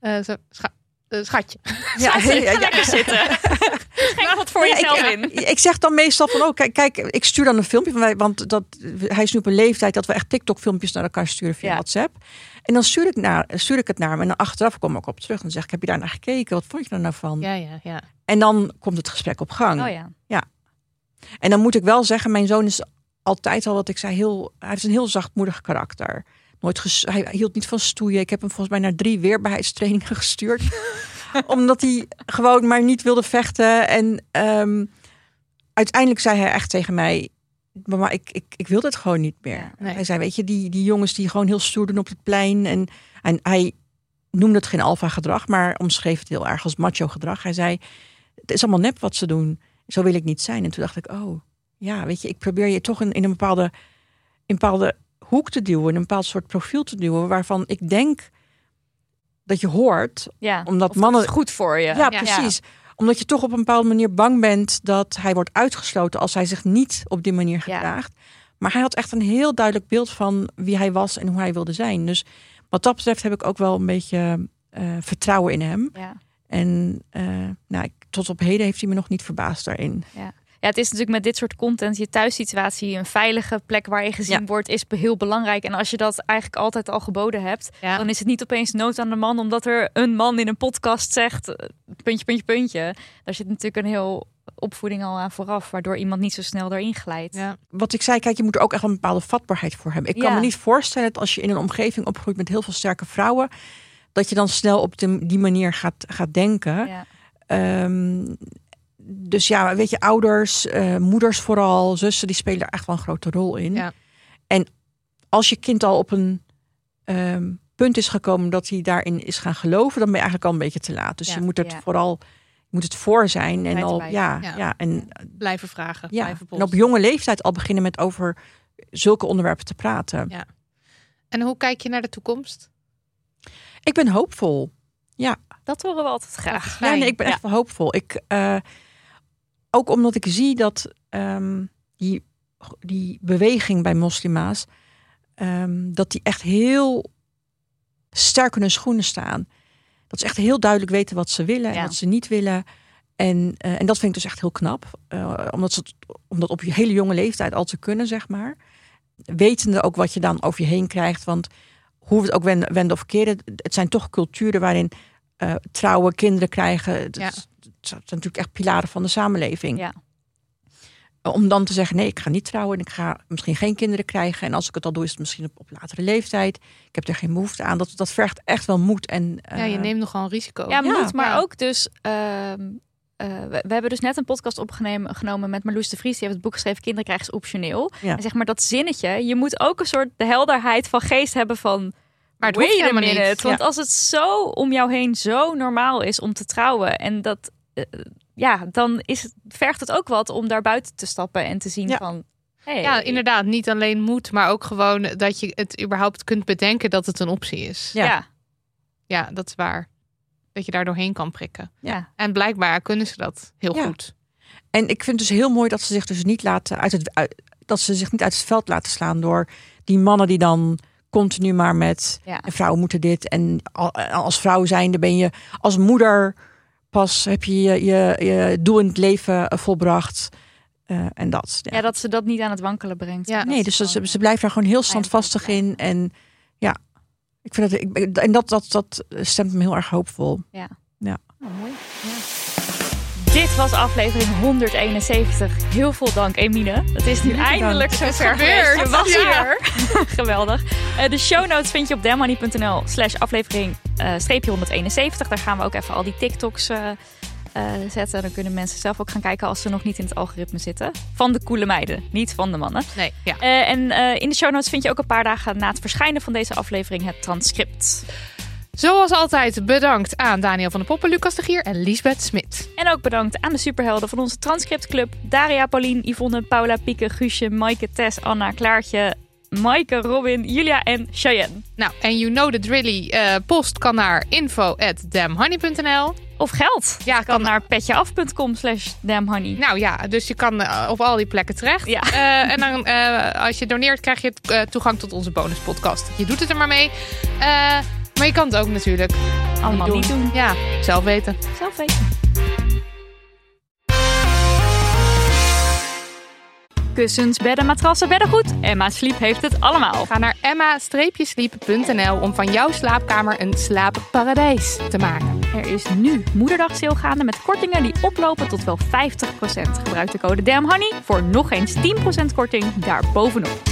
Eh, zo, eh, schatje. Ja, ja, ja. lekker zitten. Schenk wat voor Ja, jezelf ik, in. ik zeg dan meestal van, oh kijk, kijk, ik stuur dan een filmpje van wij, want dat, hij is nu op een leeftijd dat we echt TikTok-filmpjes naar elkaar sturen via Ja. WhatsApp. En dan stuur ik, naar, stuur ik het naar hem en dan achteraf kom ik op terug en dan zeg ik, heb je daar naar gekeken? Wat vond je er nou van? Ja, ja, ja. En dan komt het gesprek op gang. Oh ja. En dan moet ik wel zeggen, mijn zoon is altijd al wat ik zei, heel, hij heeft een heel zachtmoedig karakter. Nooit ges, hij hield niet van stoeien. Ik heb hem volgens mij naar drie weerbaarheidstrainingen gestuurd. omdat hij gewoon maar niet wilde vechten. En ehm, uiteindelijk zei hij echt tegen mij, maar ik, ik, ik wil dit gewoon niet meer. Nee. Hij zei, weet je, die, die jongens die gewoon heel stoer doen op het plein. En, en hij noemde het geen alfa gedrag, maar omschreef het heel erg als macho gedrag. Hij zei, het is allemaal nep wat ze doen. Zo wil ik niet zijn. En toen dacht ik, oh, ja, weet je, ik probeer je toch in, in een bepaalde, in bepaalde hoek te duwen, in een bepaald soort profiel te duwen, waarvan ik denk dat je hoort, Ja, Omdat mannen- is goed voor je. ja, precies, omdat je toch op een bepaalde manier bang bent dat hij wordt uitgesloten als hij zich niet op die manier gedraagt. Maar hij had echt een heel duidelijk beeld van wie hij was en hoe hij wilde zijn. Dus wat dat betreft heb ik ook wel een beetje eh, vertrouwen in hem. Ja. En eh, nou, ik- tot op heden heeft hij me nog niet verbaasd daarin. Ja, het is natuurlijk met dit soort content, je thuissituatie, een veilige plek waar je gezien Ja. wordt, is heel belangrijk. En als je dat eigenlijk altijd al geboden hebt, Ja. dan is het niet opeens nood aan de man, omdat er een man in een podcast zegt, eh, puntje, puntje, puntje. Daar zit natuurlijk een heel opvoeding al aan vooraf, waardoor iemand niet zo snel erin glijdt. Ja. Wat ik zei, kijk, je moet er ook echt een bepaalde vatbaarheid voor hebben. Ik kan Ja. me niet voorstellen dat als je in een omgeving opgroeit met heel veel sterke vrouwen, dat je dan snel op de, die manier gaat, gaat denken. Ja. Ehm, dus ja, weet je, ouders, eh, moeders vooral, zussen, die spelen er echt wel een grote rol in. Ja. En als je kind al op een ehm, punt is gekomen dat hij daarin is gaan geloven, dan ben je eigenlijk al een beetje te laat. Dus Ja. je moet het Ja. vooral, je moet het voor zijn en al, ja, Ja. ja. en Blijven vragen, ja, blijven en op jonge leeftijd al beginnen met over zulke onderwerpen te praten. Ja. En hoe kijk je naar de toekomst? Ik ben hoopvol. Dat horen we altijd graag. Ja, nee, ik ben echt wel hoopvol. Ik, eh, ook omdat ik zie dat ehm, die, die beweging bij moslima's, ehm, dat die echt heel sterk in hun schoenen staan. Dat ze echt heel duidelijk weten wat ze willen en Ja. wat ze niet willen. En, eh, en dat vind ik dus echt heel knap. Eh, omdat ze het, om dat op je hele jonge leeftijd al te kunnen, zeg maar. Wetende ook wat je dan over je heen krijgt. Want hoe we het ook wenden, wenden of keren, het zijn toch culturen waarin eh, trouwen, kinderen krijgen. Ja. Het zijn natuurlijk echt pilaren van de samenleving. Ja. Om dan te zeggen, nee, ik ga niet trouwen en ik ga misschien geen kinderen krijgen. En als ik het al doe, is het misschien op, op latere leeftijd. Ik heb er geen behoefte aan. Dat, dat vergt echt wel moed. En, ja, je eh, neemt nogal een risico. Ja, Ja. moet, maar ook dus. ehm, eh, we, we hebben dus net een podcast opgenomen genomen met Marloes de Vries. Die heeft het boek geschreven Kinderen krijgen is optioneel. Ja. En zeg maar dat zinnetje. Je moet ook een soort de helderheid van geest hebben van. Maar het hoeft wait a helemaal niet. Want Ja. als het zo om jou heen zo normaal is om te trouwen. En dat. Eh, ja, dan is het, vergt het ook wat om daar buiten te stappen en te zien Ja. van. Hey, Ja, inderdaad. Niet alleen moet, maar ook gewoon dat je het überhaupt kunt bedenken dat het een optie is. Ja. Ja. dat is waar. Dat je daar doorheen kan prikken. ja. En blijkbaar kunnen ze dat heel Ja. goed. En ik vind dus heel mooi dat ze zich dus niet laten uit het uit- dat ze zich niet uit het veld laten slaan door die mannen die dan continu maar met Ja. en vrouwen moeten dit en al- als vrouw zijnde ben je als moeder pas heb je je, je, je doel in het leven eh, volbracht eh, en dat. Ja. Ja, dat ze dat niet aan het wankelen brengt. Ja. Dat nee, dus ze, ze blijft daar gewoon heel om standvastig in en ja, ik vind het ik, en dat dat dat stemt me heel erg hoopvol. Oh, mooi. Dit was aflevering 171. Heel veel dank, Emine. Het is nu eindelijk zover geweest. Was Ja. Geweldig. Eh, de show notes vind je op demmoney.nl slash aflevering eh, streepje 171. Daar gaan we ook even al die TikToks eh, eh, zetten. Dan kunnen mensen zelf ook gaan kijken als ze nog niet in het algoritme zitten. Van de coole meiden, niet van de mannen. Nee, ja. Eh, en eh, in de show notes vind je ook een paar dagen na het verschijnen van deze aflevering het transcript. Zoals altijd bedankt aan Daniel van der Poppen, Lucas de Gier en Liesbeth Smit. En ook bedankt aan de superhelden van onze transcriptclub. Daria, Paulien, Yvonne, Paula, Pieke, Guusje, Maaike, Tess, Anna, Klaartje, Maaike, Robin, Julia en Cheyenne. Nou, en you know the drilly. eh, post kan naar info at. Of geld. Ja, kan naar petjeaf.com slash damnhoney. Nou ja, dus je kan eh, op al die plekken terecht. Ja. Eh, en dan, als je doneert, krijg je toegang tot onze bonuspodcast. Je doet het er maar mee. Eh, maar je kan het ook natuurlijk Allemaal niet doen. Ja, zelf weten. Zelf weten. Kussens, bedden, matrassen, beddengoed. Emma Sleep heeft het allemaal. Ga naar emma-sleep.nl om van jouw slaapkamer een slaapparadijs te maken. Er is nu moederdag sale gaande met kortingen die oplopen tot wel 50%. Gebruik de code DAMHONEY voor nog eens 10% korting daarbovenop.